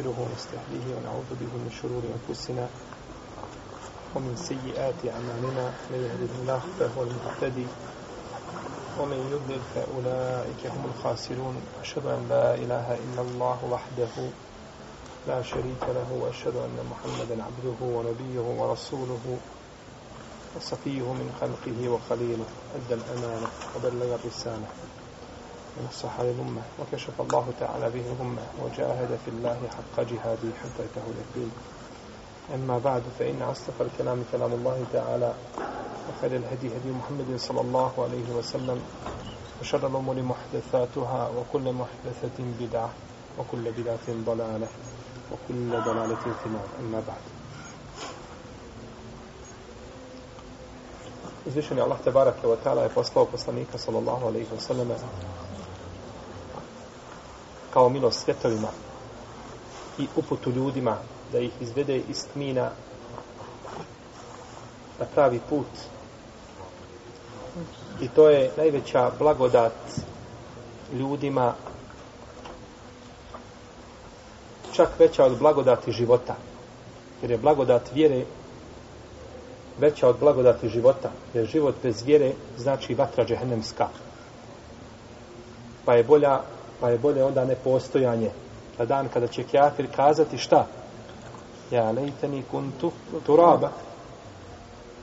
ونستغفره ونستهديه ونعوذ به من شرور أنفسنا ومن سيئات أعمالنا من يهده الله فهو المهتدي ومن يضلل فأولئك هم الخاسرون أشهد أن لا إله إلا الله وحده لا شريك له وأشهد أن محمدا عبده ونبيه ورسوله وصفيه من خلقه وخليله أدى الأمانة وبلغ الرسالة ونصح للأمة وكشف الله تعالى به الأمة وجاهد في الله حق جهاده حتى أتاه اليقين أما بعد فإن أصدق الكلام كلام الله تعالى وخير الهدي هدي محمد صلى الله عليه وسلم وشر الأمور محدثاتها وكل محدثة بدعة وكل بدعة ضلالة وكل ضلالة في النار. أما بعد. Uzvišen je Allah tebarake wa ta'ala je poslao poslanika sallallahu alaihi wa sallam kao milost svjetovima i uputu ljudima da ih izvede iz tmina na pravi put. I to je najveća blagodat ljudima čak veća od blagodati života jer je blagodat vjere veća od blagodati života jer život bez vjere znači vatra džehennemska pa je bolja pa je bolje onda nepostojanje. Na dan kada će kjafir kazati šta? Ja lejteni kuntu turaba.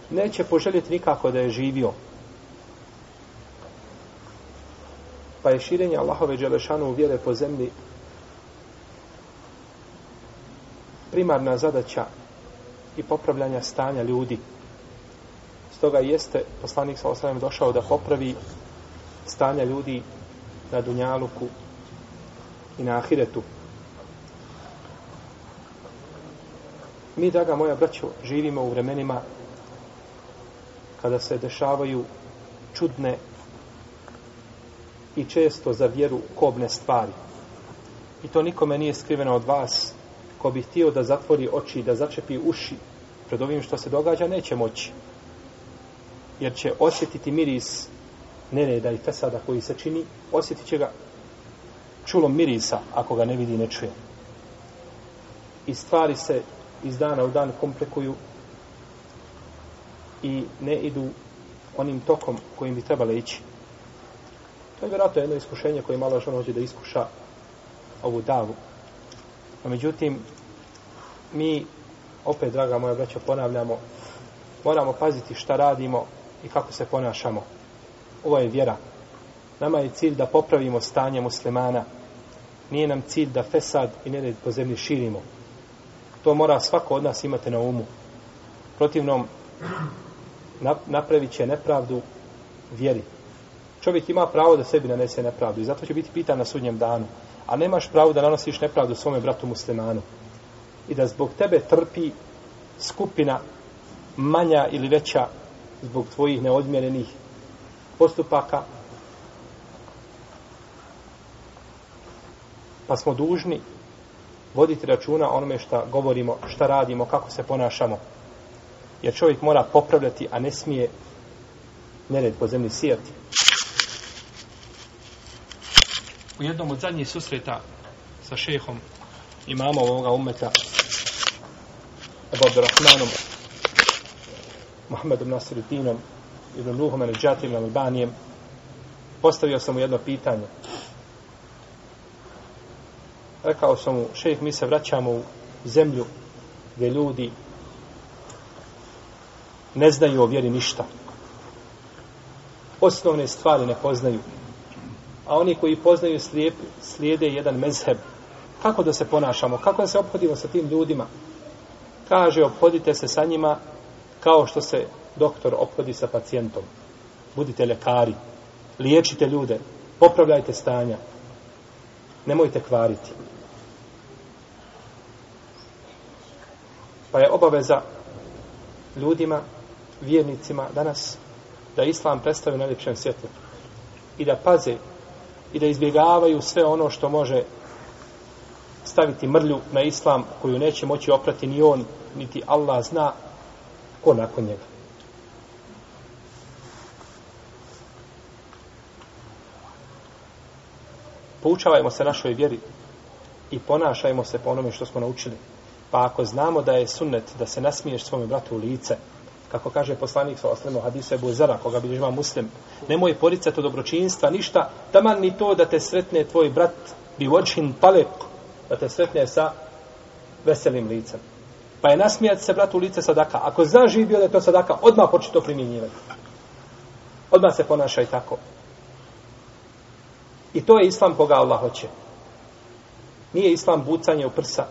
Neće poželjeti nikako da je živio. Pa je širenje Allahove Đelešanu u vjere po zemlji primarna zadaća i popravljanja stanja ljudi. Stoga jeste poslanik sa osvijem došao da popravi stanja ljudi na Dunjaluku i na Ahiretu. Mi, draga moja braćo, živimo u vremenima kada se dešavaju čudne i često za vjeru kobne stvari. I to nikome nije skriveno od vas ko bi htio da zatvori oči, i da začepi uši pred ovim što se događa, neće moći. Jer će osjetiti miris nereda i fesada koji se čini, osjetit će ga čulom mirisa ako ga ne vidi ne čuje. I stvari se iz dana u dan komplikuju i ne idu onim tokom kojim bi trebale ići. To je vjerojatno jedno iskušenje koje malo žena hoće da iskuša ovu davu. No, međutim, mi, opet, draga moja braća, ponavljamo, moramo paziti šta radimo i kako se ponašamo. Ovo je vjera. Nama je cilj da popravimo stanje muslimana. Nije nam cilj da fesad i nered po zemlji širimo. To mora svako od nas imati na umu. Protivnom, napravit će nepravdu vjeri. Čovjek ima pravo da sebi nanese nepravdu i zato će biti pitan na sudnjem danu. A nemaš pravo da nanosiš nepravdu svome bratu muslimanu. I da zbog tebe trpi skupina manja ili veća zbog tvojih neodmjerenih postupaka pa smo dužni voditi računa onome šta govorimo, šta radimo, kako se ponašamo. Jer čovjek mora popravljati, a ne smije nered po zemlji sijati. U jednom od zadnjih susreta sa šehom imamo ovoga umeta Ebu Abdurrahmanom Mohamedom Nasirudinom Ibn Luhom Anadžatim Albanijem postavio sam mu jedno pitanje rekao sam mu šejh mi se vraćamo u zemlju gdje ljudi ne znaju o vjeri ništa. Osnovne stvari ne poznaju. A oni koji poznaju slijep, slijede jedan mezheb. Kako da se ponašamo? Kako da se obhodimo sa tim ljudima? Kaže obhodite se sa njima kao što se doktor obhodi sa pacijentom. Budite lekari liječite ljude. Popravljajte stanja. Nemojte kvariti. Pa je obaveza ljudima, vjernicima danas da islam predstavi na ljepšem svjetlu i da paze i da izbjegavaju sve ono što može staviti mrlju na islam koju neće moći oprati ni on, niti Allah zna ko nakon njega. Poučavajmo se našoj vjeri i ponašajmo se po onome što smo naučili. Pa ako znamo da je sunnet da se nasmiješ svome bratu u lice, kako kaže poslanik sa osremu hadisu Ebu Zara, koga bi živa muslim, nemoj poricati od dobročinstva ništa, taman ni to da te sretne tvoj brat bi vočin palek, da te sretne sa veselim licem. Pa je nasmijati se bratu u lice sadaka. Ako znaš živio da je to sadaka, odmah počne to primjenjivati. Odmah se ponašaj tako. I to je islam koga Allah hoće. Nije islam bucanje u prsa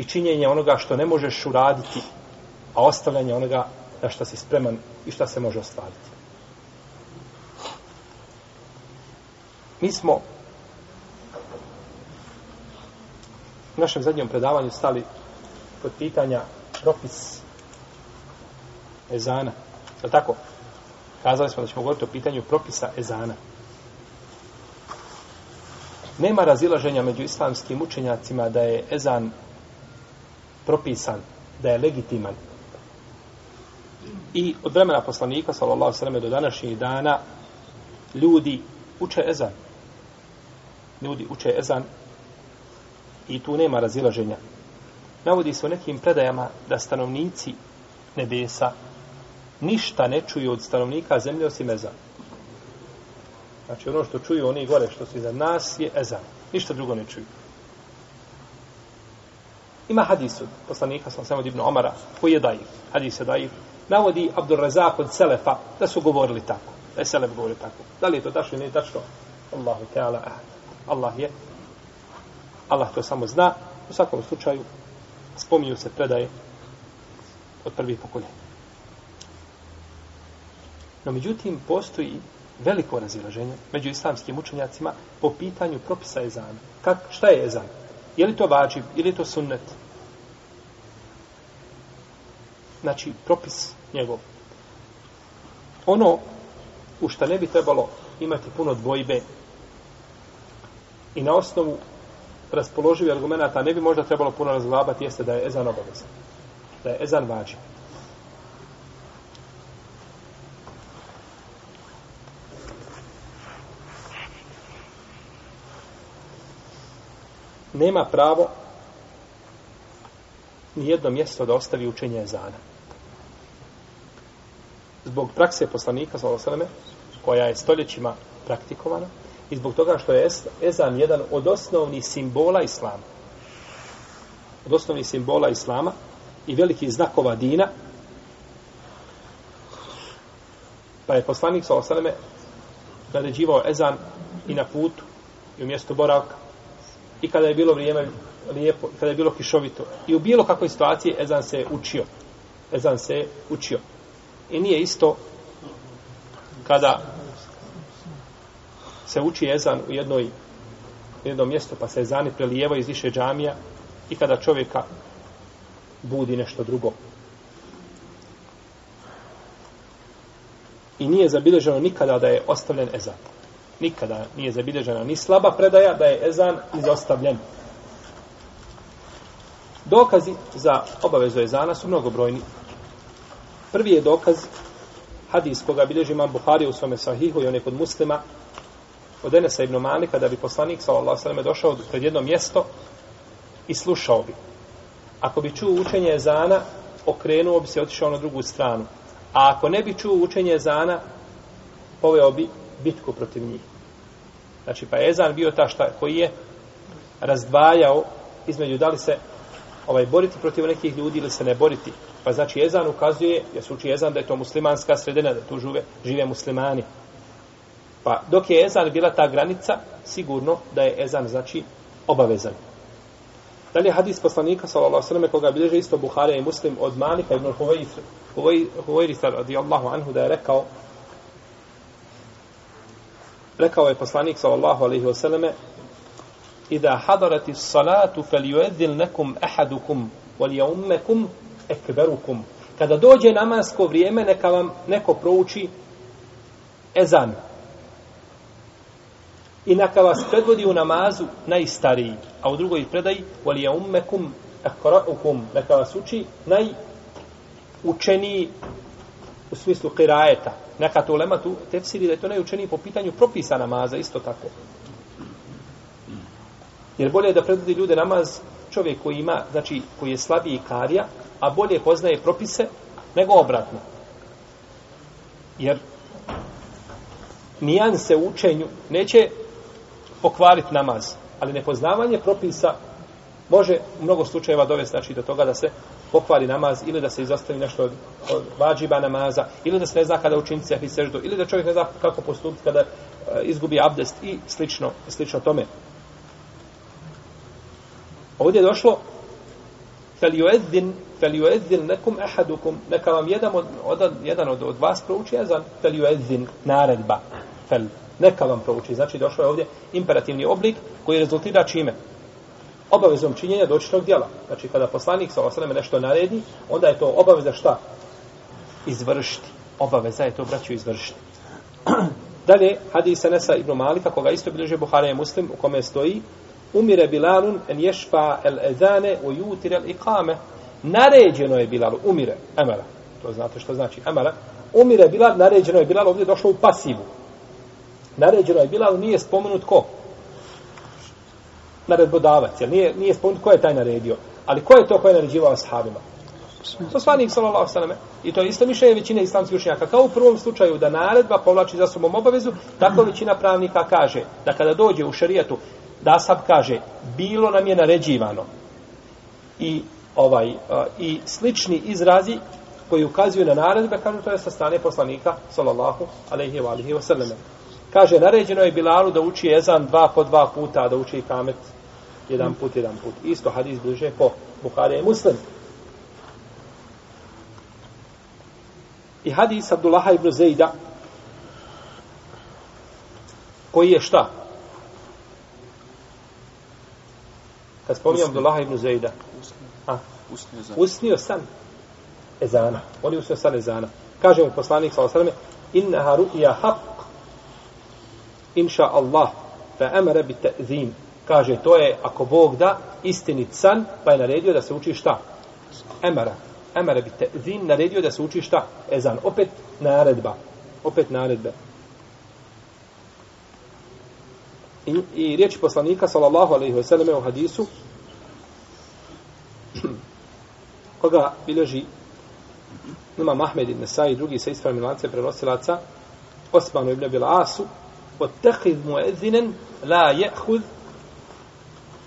i činjenje onoga što ne možeš uraditi, a ostavljanje onoga na što si spreman i što se može ostvariti. Mi smo u našem zadnjem predavanju stali kod pitanja propis ezana. Je tako? Kazali smo da ćemo govoriti o pitanju propisa ezana. Nema razilaženja među islamskim učenjacima da je ezan propisan, da je legitiman. I od vremena poslanika, sallallahu sallam, do današnjih dana, ljudi uče ezan. Ljudi uče ezan i tu nema razilaženja. Navodi se u nekim predajama da stanovnici nebesa ništa ne čuju od stanovnika zemlje osim ezan. Znači ono što čuju oni gore što su iza nas je ezan. Ništa drugo ne čuju. Ima hadis od poslanika sam samo ibn Omara koji je dajiv. Hadis je dajiv. Navodi Abdur Razak od Selefa da su govorili tako. Da je Selef govori tako. Da li je to tačno ili nije tačno? Allahu Teala ahad. Allah je. Allah to samo zna. U svakom slučaju spominju se predaje od prvih pokoljenja. No međutim, postoji veliko razilaženje među islamskim učenjacima po pitanju propisa ezana. Kak, šta je ezan? Je li to vađiv ili li to sunnet? Znači, propis njegov. Ono u šta ne bi trebalo imati puno dvojbe i na osnovu raspoloživih argumenta ne bi možda trebalo puno razglabati jeste da je ezan obavezan. Da je ezan vađiv. nema pravo ni jedno mjesto da ostavi učenje ezana. Zbog prakse poslanika, sallallahu koja je stoljećima praktikovana, i zbog toga što je ezan jedan od osnovnih simbola islama. Od osnovnih simbola islama i velikih znakova dina, pa je poslanik, sallallahu naređivao ezan i na putu i u mjestu boravka i kada je bilo vrijeme lijepo, kada je bilo kišovito. I u bilo kakvoj situaciji Ezan se učio. Ezan se učio. I nije isto kada se uči Ezan u jednoj u jednom mjestu, pa se Ezani prelijeva iz više džamija i kada čovjeka budi nešto drugo. I nije zabilježeno nikada da je ostavljen Ezan nikada nije zabilježena ni slaba predaja da je ezan izostavljen. Dokazi za obavezu ezana su mnogobrojni. Prvi je dokaz hadis koga bilježi imam Buhari u svome sahihu i on je kod muslima od Enesa ibn Malika da bi poslanik sallallahu sallam došao pred jedno mjesto i slušao bi. Ako bi čuo učenje ezana, okrenuo bi se i otišao na drugu stranu. A ako ne bi čuo učenje ezana, poveo bi bitku protiv njih. Znači, pa je Ezan bio ta šta koji je razdvajao između da li se ovaj boriti protiv nekih ljudi ili se ne boriti. Pa znači Ezan ukazuje, jer se uči Ezan da je to muslimanska sredina, da tu žive, žive muslimani. Pa dok je Ezan bila ta granica, sigurno da je Ezan znači obavezan. Da li je hadis poslanika, sallallahu sallam, koga bilježe isto Buharija i Muslim od Malika ibn Huvajrisa radijallahu anhu da je rekao rekao je poslanik sallallahu alejhi ve selleme Ida hadarati salatu fel yueddil nekum ahadukum wal yaummakum ekberukum. Kada dođe namasko vrijeme, neka vam neko prouči ezan. I neka vas predvodi u namazu najstariji. A u drugoj predaji, wal yaummakum ekraukum. Neka vas uči najučeniji u smislu kirajeta. Neka to lema tu tefsiri da je to najučeniji po pitanju propisa namaza, isto tako. Jer bolje je da predvodi ljude namaz čovjek koji ima, znači koji je slabiji karija, a bolje poznaje propise nego obratno. Jer nijan se u učenju neće pokvariti namaz, ali nepoznavanje propisa može u mnogo slučajeva dovesti znači, do toga da se pokvari namaz ili da se izostavi nešto od, od vađiba namaza ili da se ne zna kada učiniti sehvi seždu ili da čovjek ne zna kako postupiti kada e, izgubi abdest i slično, slično tome. Ovdje je došlo فَلْيُؤَذِّنْ فَلْيُؤَذِّنْ nekum ahadukum neka vam jedan od, od, jedan od, od vas prouči jezan فَلْيُؤَذِّنْ naredba fel neka vam prouči znači došlo je ovdje imperativni oblik koji rezultira čime obavezom činjenja dočitog djela znači kada poslanik sa osaleme nešto naredi onda je to obaveza šta izvršiti obaveza je to braću izvršiti dalje hadisa Nesa ibn Malika koga isto bilježe Buhara je muslim u kome stoji umire Bilalun en ješpa el ezane u jutir el ikame. Naređeno je Bilal, umire, emara. To znate što znači emara. Umire Bilal, naređeno je Bilal, ovdje je došlo u pasivu. Naređeno je Bilal, nije spomenut ko? Naredbodavac, jer nije, nije spomenut ko je taj naredio. Ali ko je to ko je naređivao sahabima? Poslanik sallallahu alejhi I to je isto mišljenje većine islamskih učenjaka. Kao u prvom slučaju da naredba povlači za sobom obavezu, tako većina pravnika kaže da kada dođe u šerijatu da sab kaže bilo nam je naređivano. I ovaj i slični izrazi koji ukazuju na naredbe kažu to je sa strane poslanika sallallahu alejhi ve alihi ve sellem kaže naređeno je Bilalu da uči ezan dva po dva puta da uči kamet jedan put jedan put. Isto hadis bliže po Buhari i Muslim. I hadis Abdullah ibn Zejda koji je šta? Kad spominjam Abdullah ibn Zejda. A, usnio san ezana. On je usnio san ezana. Kaže mu poslanik sa osrame, innaha ru'ja haq, inša Allah, fa emere bi te'zim. Kaže, to je, ako Bog da, istinit san, pa je naredio da se uči šta? Emara. Emara bi te'zim, naredio da se uči šta? Ezan. Opet naredba. Opet naredba. I, i riječi poslanika sallallahu alejhi ve selleme u hadisu koga bilježi ima Mahmed ibn Sa'id drugi sa ispravnim lance prenosilaca Osmanu ibn Abil Asu واتخذ مؤذنا لا يأخذ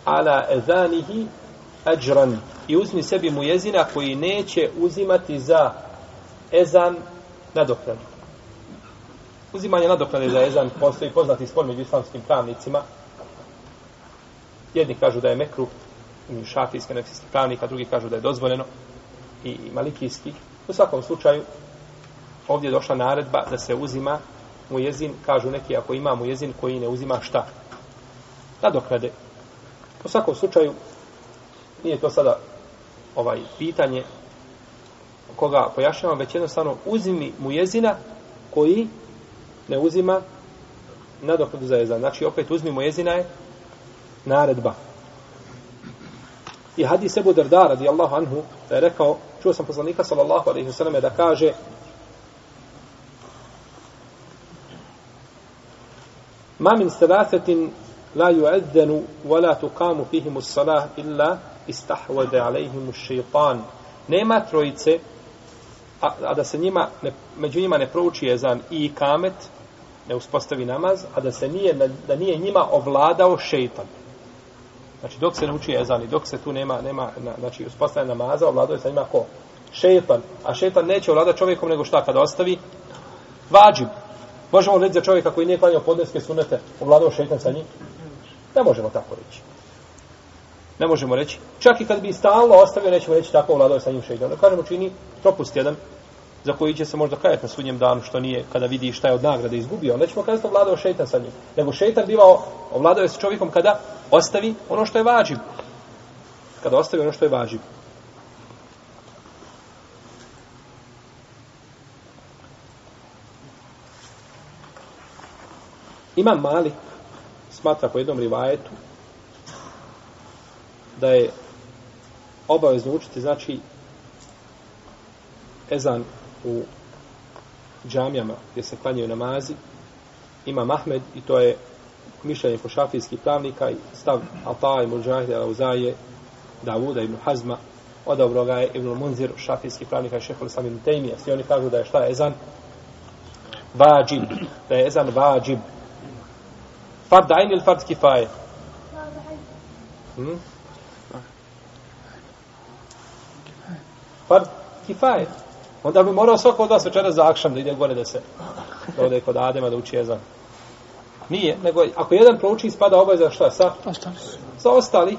على أذانه أجرا i uzmi sebi mujezina koji neće uzimati za ezan nadoknadu uzimanje nadoknade za ezan postoji poznati spor među islamskim pravnicima. Jedni kažu da je mekruh, šafijski, šafijski pravnik, a drugi kažu da je dozvoljeno i malikijski. U svakom slučaju, ovdje je došla naredba da se uzima mu jezin, kažu neki ako ima mu jezin koji ne uzima šta? Nadoknade. U svakom slučaju, nije to sada ovaj pitanje koga pojašnjavam, već jednostavno uzimi mu jezina koji ne uzima nadoknadu za jezan. Znači, opet uzmimo jezina je naredba. I hadis Ebu Darda, radi Allahu anhu, da je rekao, čuo sam poslanika, sallallahu alaihi sallam, da kaže, ma min salasetin la yu'adzanu wa la tuqamu fihimu salah illa istahwada alaihimu ash-shaytan nema trojice a, a da se njima ne, među njima ne prouči jezan i kamet ne uspostavi namaz, a da se nije, da nije njima ovladao šeitan. Znači, dok se ne uči jezan i dok se tu nema, nema znači, uspostavlja namaza, ovladao je sa njima ko? Šeitan. A šeitan neće ovladati čovjekom nego šta kada ostavi? Vađib. Možemo reći za čovjeka koji nije klanjao podneske sunete, ovladao šeitan sa njim? Ne možemo tako reći. Ne možemo reći. Čak i kad bi stalno ostavio, nećemo reći tako ovladao sa njim šeitan. Da kažemo čini propust jedan, za koji će se možda kajati na sudnjem danu, što nije kada vidi šta je od nagrade izgubio, Nećemo kazati ovladao šeitan sa njim. Nego šeitan bivao, ovladao je sa čovjekom kada ostavi ono što je važiv. Kada ostavi ono što je važiv. Imam Malik smatra po jednom rivajetu da je obavezno učiti, znači, ezan u džamijama gdje se klanjaju namazi ima Mahmed i to je mišljenje po šafijskih pravnika i stav Ata i Mujahide Al-Uzaje, Davuda ibn Hazma, odobro ga je Ibn Munzir, šafijski pravnika i šehol sam ibn Tejmija. Svi oni kažu da je šta je ezan? Vađib. Da je ezan vađib. Fard ajn ili fard kifaje? Hmm? Fard kifaje. Onda bi morao svako od vas večera za akšam da ide gore da se da ode kod Adema da uči ezan. Nije, nego ako jedan prouči spada obaveza šta sa? Ostali su. Sa ostali,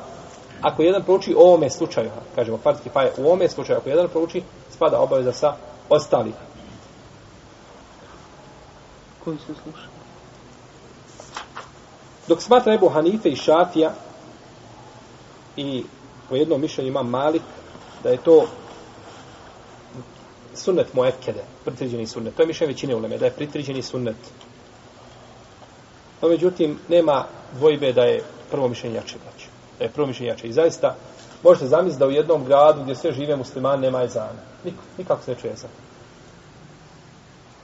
ako jedan prouči u ovome slučaju, kažemo fardski pa je u ovome slučaju, ako jedan prouči spada obaveza sa ostali. Koji se sluša? Dok smatra Ebu Hanife i Šafija i po jednom mišljenju ima Malik da je to sunnet muekede, pritriđeni sunnet. To je mišljenje većine uleme, da je pritriđeni sunnet. No, međutim, nema dvojbe da je prvo mišljenje jače, braće. Da je prvo mišljenje jače. I zaista, možete zamisliti da u jednom gradu gdje sve žive muslimani nema ezana. Nik, nikako se ne čuje ezan.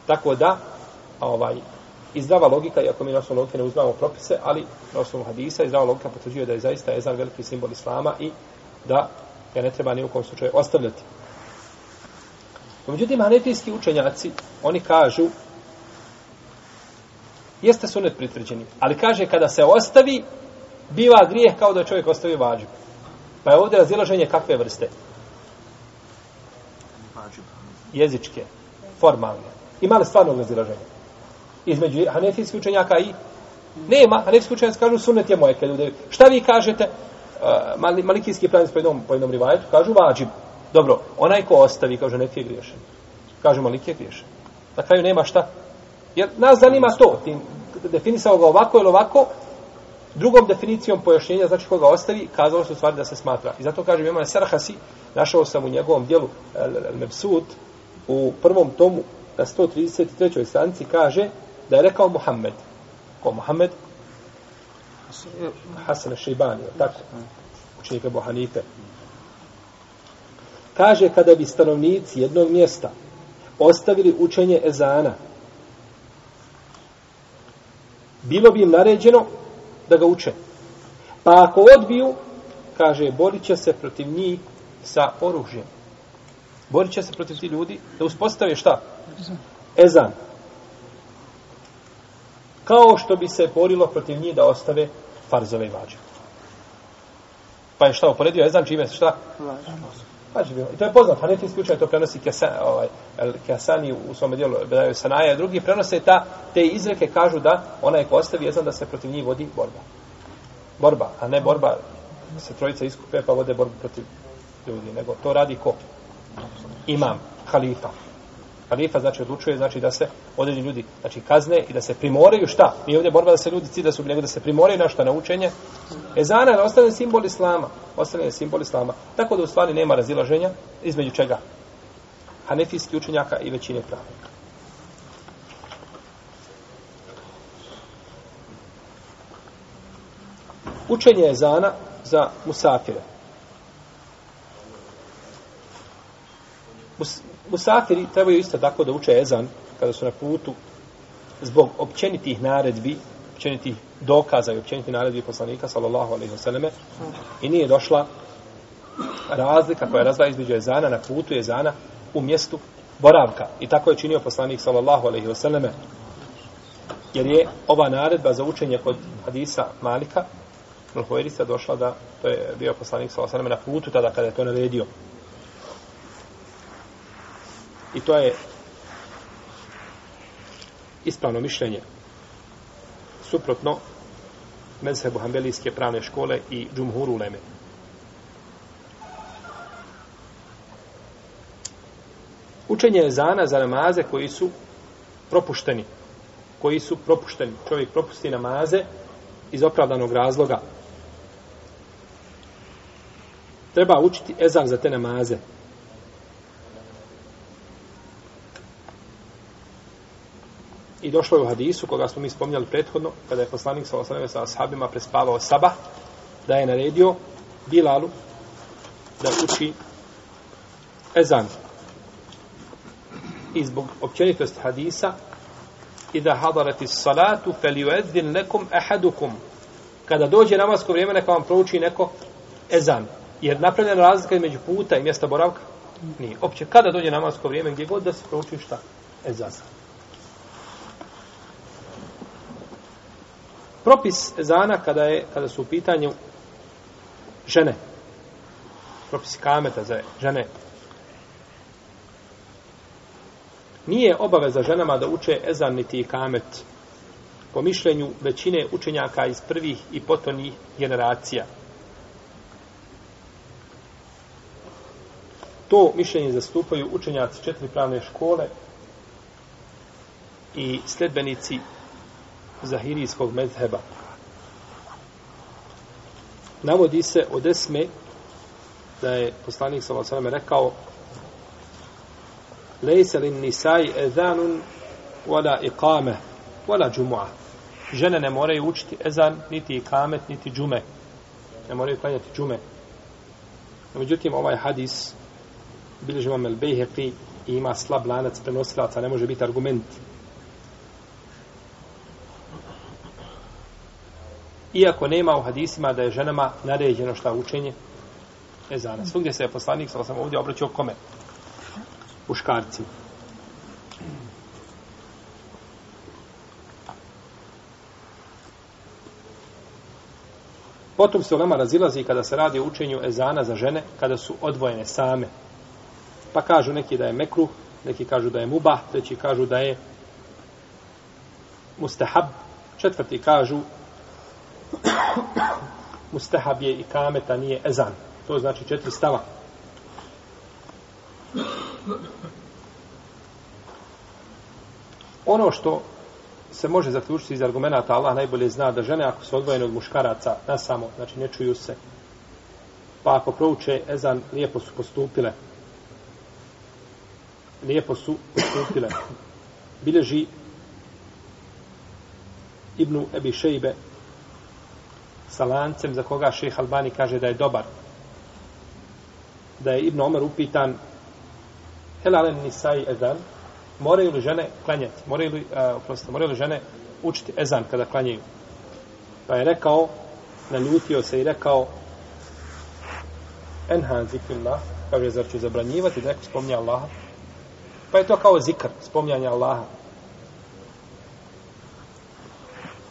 Tako da, ovaj, i zdrava logika, iako mi na osnovu logike ne uzmamo propise, ali na osnovu hadisa i zdrava logika potvrđuje da je zaista ezan veliki simbol islama i da ga ne treba ni u kom slučaju ostavljati. Međutim, hanefijski učenjaci, oni kažu jeste sunet pritvrđeni, ali kaže kada se ostavi, biva grijeh kao da čovjek ostavi vađu. Pa je ovdje razilaženje kakve vrste? Jezičke, formalne. Ima li stvarnog razilaženja? Između hanefijskih učenjaka i nema. Hanefijski učenjaci kažu sunet je moje. Kada šta vi kažete? Uh, malikijski pravnici po jednom, po jednom rivajetu kažu vađib. Dobro, onaj ko ostavi, kaže neki je griješan. Kaže maliki je griješan. Na kraju nema šta. Jer nas zanima to. Ti definisao ga ovako ili ovako, drugom definicijom pojašnjenja, znači koga ostavi, kazalo su stvari da se smatra. I zato kažem, imam Sarhasi, našao sam u njegovom dijelu Mebsut, u prvom tomu, na 133. stranici, kaže da je rekao Muhammed. Ko Muhammed? Hasan Šeibani, tako? Učenik Ebu Hanife. Kaže, kada bi stanovnici jednog mjesta ostavili učenje ezana, bilo bi im naređeno da ga uče. Pa ako odbiju, kaže, borit će se protiv njih sa oružjem. Borit će se protiv ti ljudi da uspostave šta? Ezan. Kao što bi se borilo protiv njih da ostave farzove i vađe. Pa je šta uporedio Ezan čime se šta? Vađe. I to je poznat, hanefijski učenje to prenosi Kesan, ovaj, Kesani u svome dijelu Bedaju Sanaja, drugi prenose ta, te izreke kažu da onaj ko ostavi Ezan da se protiv njih vodi borba. Borba, a ne borba se trojica iskupe pa vode borbu protiv ljudi, nego to radi ko? Imam, halifa. Halifa znači odlučuje znači da se određeni ljudi znači kazne i da se primoraju šta? Nije ovdje borba da se ljudi ci da su nego da se primoraju na šta na učenje. Ezana je ostane simbol islama, ostane simbol islama. Tako da u stvari nema razilaženja između čega? Hanefijski učenjaka i većine pravnika. Učenje ezana za musafire. Musafiri trebaju isto tako da uče ezan kada su na putu zbog općenitih naredbi, općenitih dokaza i općenitih naredbi poslanika sallallahu alejhi ve selleme i nije došla razlika koja razdvaja između ezana na putu i ezana u mjestu boravka. I tako je činio poslanik sallallahu alejhi ve selleme jer je ova naredba za učenje kod hadisa Malika Al-Huwairisa došla da to je bio poslanik sallallahu alejhi ve selleme na putu tada kada je to naredio. I to je ispravno mišljenje suprotno mezhebu hambelijske pravne škole i džumhuru leme. Učenje ezana za namaze koji su propušteni. Koji su propušteni. Čovjek propusti namaze iz opravdanog razloga. Treba učiti ezan za te namaze. I došlo je u hadisu, koga smo mi spomnjali prethodno, kada je poslanik sa osaneme sa ashabima prespavao sabah, da je naredio Bilalu da uči ezan. I zbog općenitosti hadisa, Ida hadarati salatu fel yueddin lekum ahadukum. Kada dođe namasko vrijeme, neka vam prouči neko ezan. Jer napravljena razlika između puta i mjesta boravka? Nije. Opće, kada dođe namasko vrijeme, gdje god da se prouči šta? Ezan. Propis ezana kada je kada su u pitanju žene. Propis kameta za žene. Nije obaveza ženama da uče ezan niti kamet po mišljenju većine učenjaka iz prvih i potonih generacija. To mišljenje zastupaju učenjaci četiri pravne škole i sledbenici zahirijskog medheba. Navodi se od esme da je poslanik s.a.v. rekao Lejse li nisaj ezanun wala iqame wala džumu'a. Žene ne moraju učiti ezan, niti ikamet, niti džume. Ne moraju klanjati džume. Međutim, ovaj hadis bilježi vam el bejheqi i ima slab lanac prenosilaca, ne može biti argument. Iako nema u hadisima da je ženama naređeno šta učenje ezana. Svugdje se je poslanik, sada sam ovdje obraćao kome? Muškarcima. Potom se ulema razilazi kada se radi o učenju ezana za žene, kada su odvojene same. Pa kažu neki da je mekruh, neki kažu da je mubah, treći kažu da je mustahab, četvrti kažu mustahab je i kameta, nije ezan. To znači četiri stava. Ono što se može zaključiti iz argumenta Allah najbolje zna da žene ako su odvojene od muškaraca na samo, znači ne čuju se, pa ako prouče ezan, lijepo su postupile. Lijepo su postupile. Bileži Ibnu Ebi Šejbe sa lancem za koga šeh Albani kaže da je dobar. Da je Ibn Omer upitan Helalen nisai ezan moraju li žene klanjati? Moraju li, uh, prosto, moraju li žene učiti ezan kada klanjaju? Pa je rekao, naljutio se i rekao enhan zikrillah, kaže, zar ću zabranjivati da neko spominja Allaha? Pa je to kao zikr, spominjanje Allaha.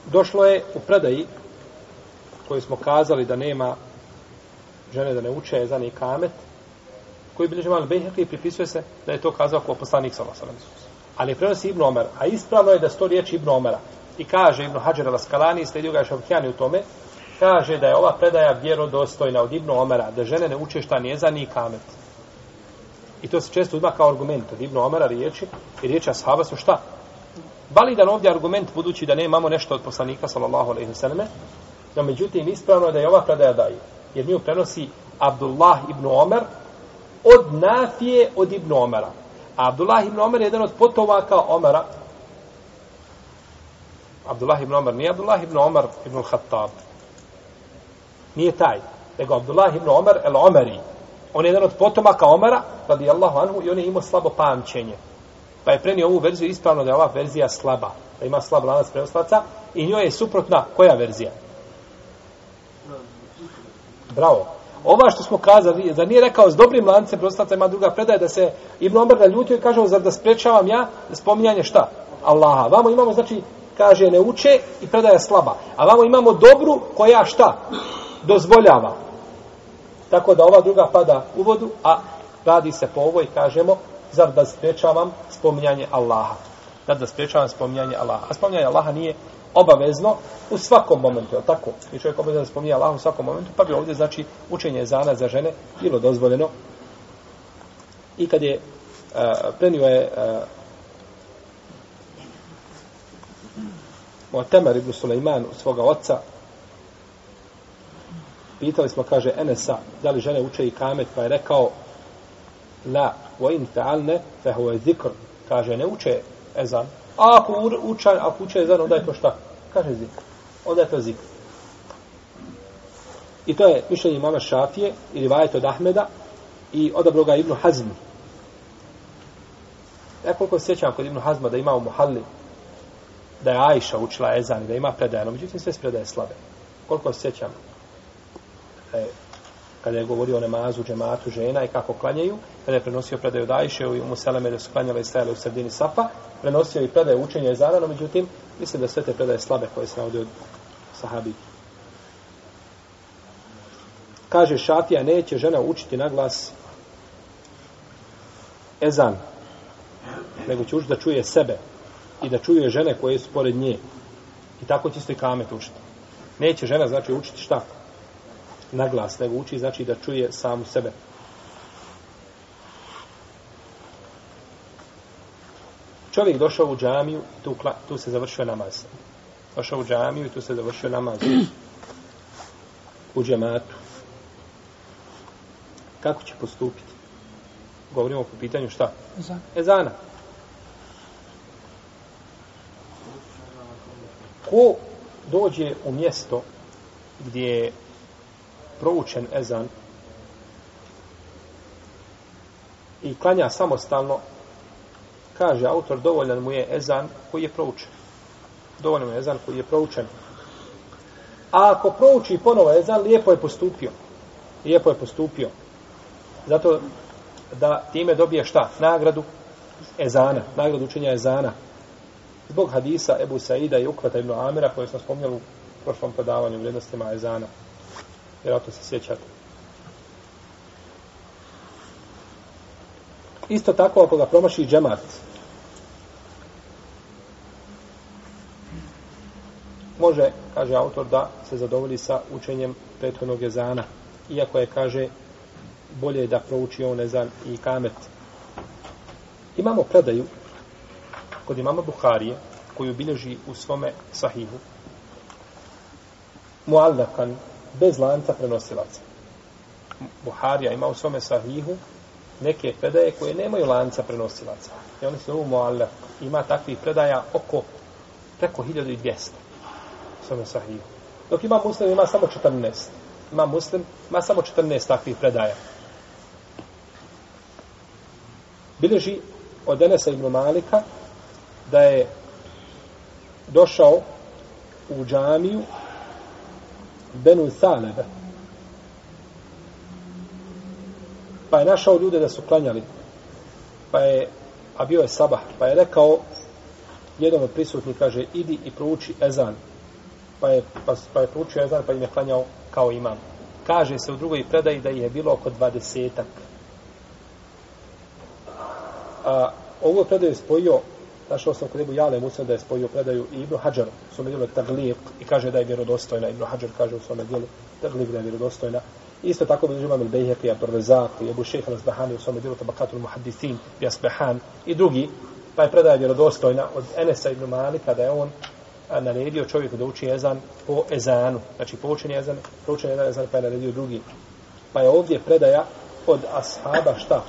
Došlo je u predaji koju smo kazali da nema žene da ne uče ezan i kamet, koji bilježi malo Bejheqi pripisuje se da je to kazao kao poslanik sa Allahom. Ali prenosi Ibn Omer, a ispravno je da sto riječi Ibn Omera. I kaže Ibn Hajar al-Askalani, sledio ga je u tome, kaže da je ova predaja vjerodostojna od Ibn Omera, da žene ne uče šta nije za ni kamet. I to se često uzma kao argument od Ibn Omera riječi, i riječi ashaba su šta? Validan ovdje argument, budući da ne imamo nešto od poslanika, sallallahu alaihi selleme, no međutim ispravno je da je ova predaja daje. Jer nju prenosi Abdullah ibn Omer, od Nafije od Ibn Omera. A Abdullah ibn Omer je jedan od potomaka Omera. Abdullah ibn Omer nije Abdullah ibn Omer ibn Khattab. Nije taj. Nego Abdullah ibn Omer el Omeri. On je jedan od potomaka Omera, radijallahu anhu, i on je imao slabo pamćenje. Pa je prenio ovu verziju ispravno da je ova verzija slaba. Da ima slab lanac prenoslaca. I njoj je suprotna koja verzija? Bravo. Ova što smo kazali, da nije rekao s dobrim lancem prostaca ima druga predaja da se Ibn Omer naljutio i kaže zar da sprečavam ja spominjanje šta? Allaha. Vamo imamo, znači, kaže ne uče i predaja slaba. A vamo imamo dobru koja šta? Dozvoljava. Tako da ova druga pada u vodu, a radi se po ovoj, kažemo, zar da sprečavam spominjanje Allaha. Da da sprečavam spominjanje Allaha. A spominjanje Allaha nije obavezno u svakom momentu, je tako? I čovjek obavezno spominje Allah u svakom momentu, pa bi ovdje, znači, učenje zana za žene bilo dozvoljeno. I kad je uh, prenio je uh, Mu'tamar ibn Sulejman od svoga oca, pitali smo, kaže Enesa, da li žene uče i kamet, pa je rekao, la, wa in fa'alne, fa huwa zikr, kaže, ne uče ezan, A ako učan, ako uče zan, onda je to šta? Kaže zikr. Onda je to zikr. I to je mišljenje imama Šafije ili rivajet od Ahmeda i odabro ga Ibnu Hazmi. Ja koliko se sjećam kod Ibnu Hazma da ima u Muhalli da je Ajša učila ezan i da ima predajeno, međutim sve predaje slabe. Koliko se sjećam, je kada je govorio o namazu, džematu, žena i kako klanjaju, kada je prenosio predaju od i mu Seleme da su klanjale i stajale u sredini Safa, prenosio i predaje učenja ezana, no međutim, mislim da sve te predaje slabe koje se navode od sahabi. Kaže Šafija, neće žena učiti na glas ezan, nego će učiti da čuje sebe i da čuje žene koje su pored nje. I tako će isto i kamet učiti. Neće žena, znači, učiti šta? Na glas, nego uči, znači, da čuje samu sebe. Čovjek došao u džamiju tu, tu se završio namaz. Došao u džamiju i tu se završio namaz. U džematu. Kako će postupiti? Govorimo po pitanju šta? Ezana. Ezana. ko dođe u mjesto gdje je proučen ezan i klanja samostalno, kaže autor, dovoljan mu je ezan koji je proučen. Dovoljan mu je ezan koji je proučen. A ako prouči ponovo ezan, lijepo je postupio. Lijepo je postupio. Zato da time dobije šta? Nagradu ezana. Nagradu učenja ezana zbog hadisa Ebu Saida i Ukvata ibn Amira koje smo spomnjali u prošlom predavanju u vrijednostima Ezana. Vjerojatno se sjećate. Isto tako ako ga promaši džemat, može, kaže autor, da se zadovolji sa učenjem prethodnog ezana. Iako je, kaže, bolje da prouči on ezan i kamet. Imamo predaju kod imama Buharije, koju bilježi u svome sahihu, muallakan, bez lanca prenosilaca. Buharija ima u svome sahihu neke predaje koje nemaju lanca prenosilaca. I oni se u muallak. Ima takvih predaja oko preko 1200 u svome sahihu. Dok ima muslim, ima samo 14. Ima muslim, ima samo 14 takvih predaja. Bileži od Enesa ibn Malika da je došao u džamiju Benu Salebe. Pa je našao ljude da su klanjali. Pa je, a bio je sabah, pa je rekao jednom od prisutnih, kaže, idi i prouči ezan. Pa je, pa, pa je proučio ezan, pa im je klanjao kao imam. Kaže se u drugoj predaji da je bilo oko dvadesetak. A, ovo predaju je spojio Našao sam kod Ebu Jale Musa da je spojio predaju i Ibnu Hadžar u svome dijelu Tagliq i kaže da je vjerodostojna. Ibnu Hadžar kaže u svome dijelu Tagliq da je vjerodostojna. Isto tako bi imam il Bejhek i Abdurrezak i Ebu Šeha Nazbahani u svome dijelu Tabakatul Muhaddisin i Asbehan i drugi. Pa je predaja vjerodostojna od Enesa ibn Malika da je on naredio čovjeku da uči ezan po ezanu. Znači po učenju ezan, po učenju ezan pa je naredio drugi. Pa je ovdje predaja od ashaba šta?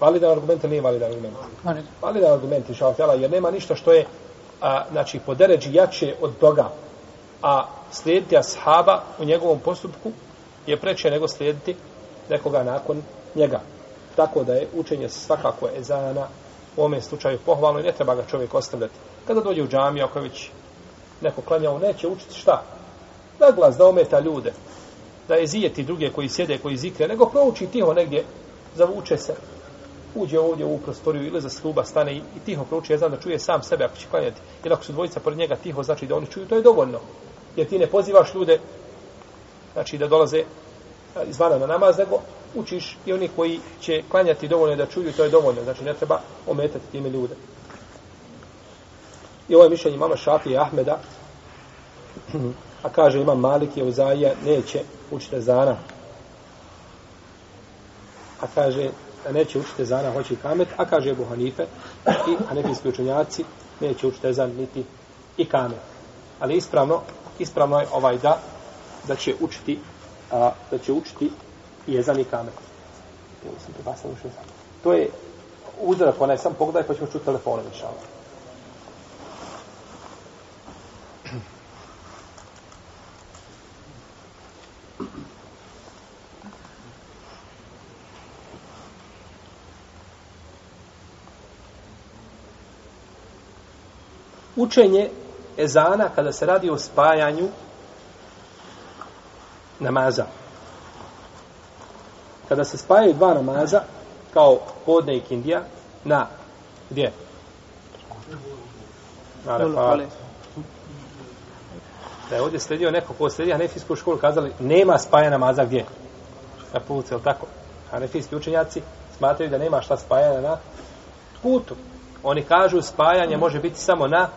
Validan argument ili nije validan argument? Validan. Validan argument, inša Allah, jer nema ništa što je, a, znači, po deređi jače od toga. A slijediti ashaba u njegovom postupku je preče nego slijediti nekoga nakon njega. Tako da je učenje svakako ezana u ovom slučaju pohvalno i ne treba ga čovjek ostavljati. Kada dođe u džamiju, ako već neko klanjao, neće učiti šta? Da glas, da ometa ljude. Da je zijeti druge koji sjede, koji zikre, nego prouči tiho negdje, zavuče se, uđe ovdje u prostoriju ili za sluba stane i, i tiho prouči znam da čuje sam sebe ako će klanjati. Jer ako su dvojica pored njega tiho, znači da oni čuju, to je dovoljno. Jer ti ne pozivaš ljude znači da dolaze izvana na namaz, nego učiš i oni koji će klanjati dovoljno da čuju, to je dovoljno. Znači ne treba ometati time ljude. I ovo je mišljenje mama Šafi i Ahmeda, a kaže imam Malik je uzaija, neće učite zana. A kaže, neće učiti ezana, hoće i kamet, a kaže Ebu Hanife i hanefijski učenjaci neće učiti ezan niti i kamet. Ali ispravno, ispravno je ovaj da, da će učiti, a, da će učiti i ezan i kamet. To je uzorak, onaj sam pogledaj pa ćemo čuti telefone, inšalama. Učenje ezana kada se radi o spajanju namaza. Kada se spajaju dva namaza, kao podne i kindija, na, gdje? Na Arefat. Da je ovdje sledio neko ko sledio Hanefijsku školu, kazali, nema spaja namaza gdje? Na putu, je tako? Hanefijski učenjaci smatraju da nema šta spajanja na putu. Oni kažu spajanje može biti samo na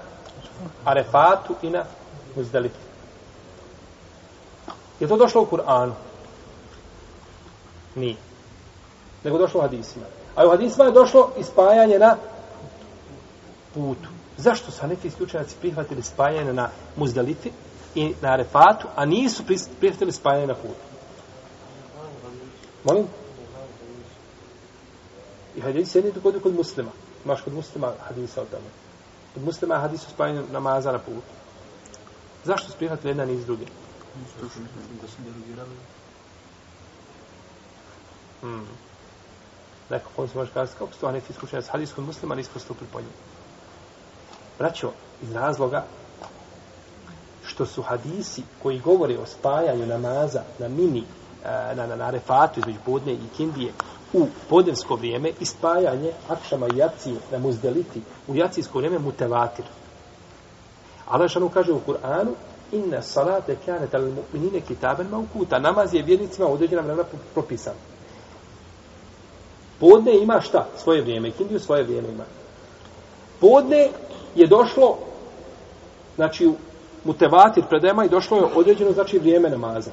Arefatu i na Muzdalifu. Je to došlo u Kur'anu? Nije. Nego došlo u hadisima. A u hadisima je došlo ispajanje na putu. Zašto su neki isključenjaci prihvatili spajanje na Muzdalifi i na Arefatu, a nisu prihvatili spajanje na putu? Molim? I hadis je nije kod, kod muslima. Imaš kod muslima hadisa o tome. Kod muslima je hadis o spajanju namaza na putu. Zašto su prihvatili jedan iz druge? Da su. Hmm. Neko kom se može kazati, kako su to anefi iskušenja s hadis kod muslima, nisko stupili po njim. Braćo, iz razloga što su hadisi koji govore o spajanju namaza na mini, eh, na, na, na refatu između podne i kindije u podnevsko vrijeme i spajanje akšama i jaciju na muzdeliti u jacijsko vrijeme mutevatir. Allah šanu kaže u Kur'anu inna salate kanet al mu'minine kitaben maukuta. Namaz je vjernicima u određena vremena propisan. Podne ima šta? Svoje vrijeme. Kindiju svoje vrijeme ima. Podne je došlo znači u mutevatir predema i došlo je određeno znači vrijeme namaza.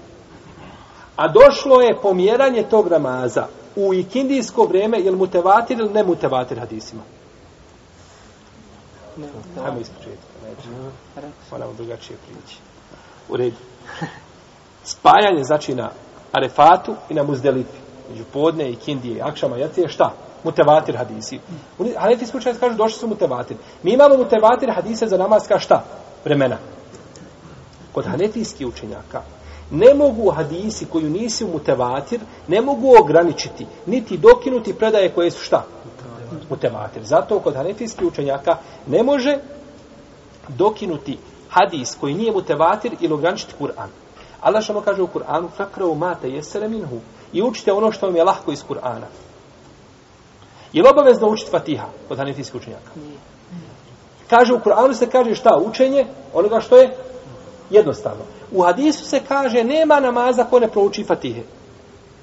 A došlo je pomjeranje tog namaza u ikindijsko vrijeme, je li mutevatir ili ne mutevatir hadisima? Ne, Hajmo ispočetka. Moramo drugačije prići. U redu. Spajanje znači na Arefatu i na Muzdelifi. Među podne i Kindije i Akšama Jacije, šta? Mutevatir hadisi. Hanefijski učenjaci kažu došli su mutevatir. Mi imamo mutevatir hadise za namaska šta? Vremena. Kod hanefijskih učenjaka ne mogu hadisi koju nisi u mutevatir, ne mogu ograničiti, niti dokinuti predaje koje su šta? Mutevatir. Zato kod hanefijskih učenjaka ne može dokinuti hadis koji nije mutevatir ili ograničiti Kur'an. Allah što kaže u Kur'anu, fakravu mate jesere minhu i učite ono što vam je lahko iz Kur'ana. Je li obavezno učiti Fatiha kod hanefijskih učenjaka? Kaže u Kur'anu se kaže šta? Učenje onoga što je jednostavno. U hadisu se kaže nema namaza ko ne prouči Fatihe.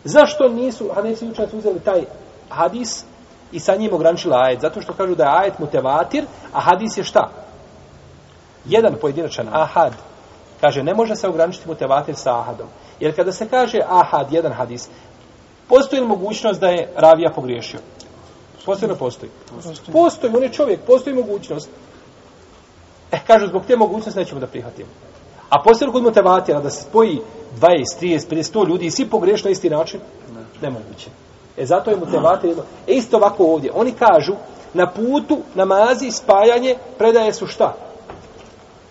Zašto nisu hanefijski učenjaci uzeli taj hadis i sa njim ograničili ajet? Zato što kažu da je ajet mutevatir, a hadis je šta? jedan pojedinačan ahad, kaže, ne može se ograničiti mutevatir sa ahadom. Jer kada se kaže ahad, jedan hadis, postoji li mogućnost da je ravija pogriješio? Postoji li postoji? Postoji, on je čovjek, postoji mogućnost. Eh, kažu, zbog te mogućnosti nećemo da prihvatimo. A li kod mutevatira da se spoji 20, 30, 50, 100 ljudi i svi pogriješ na isti način? Nemoguće. E zato je mutevatir jedno. E isto ovako ovdje. Oni kažu, na putu, namazi, spajanje, predaje su šta?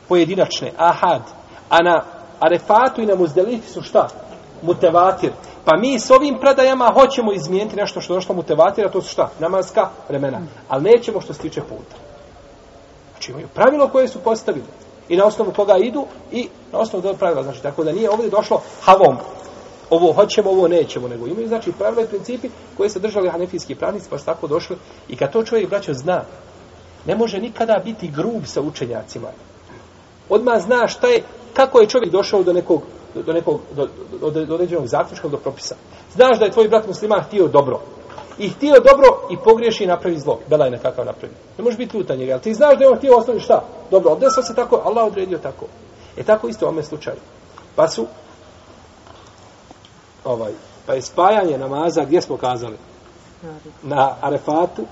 pojedinačne, ahad, a na arefatu i na muzdelifi su šta? Mutevatir. Pa mi s ovim predajama hoćemo izmijeniti nešto što došlo mutevatira, to su šta? Namazka vremena. Ali nećemo što se tiče puta. Znači imaju pravilo koje su postavili. I na osnovu koga idu i na osnovu tog pravila. Znači, tako da nije ovdje došlo havom. Ovo hoćemo, ovo nećemo. Nego imaju, znači, pravila i principi koje se držali hanefijski pravnici, pa su tako došli. I kad to čovjek, braćo, zna, ne može nikada biti grub sa učenjacima odmah zna šta je, kako je čovjek došao do nekog, do nekog, do, do, do, do određenog zaključka, do propisa. Znaš da je tvoj brat musliman htio dobro. I htio dobro i pogriješi i napravi zlo. Bela je nekakav napravi. Ne može biti ljuta njega, ali ti znaš da je on htio osnovi šta? Dobro, odnesao se tako, Allah odredio tako. E tako isto u ovome slučaju. Pa su, ovaj, pa je spajanje namaza, gdje smo kazali? Na Arefatu,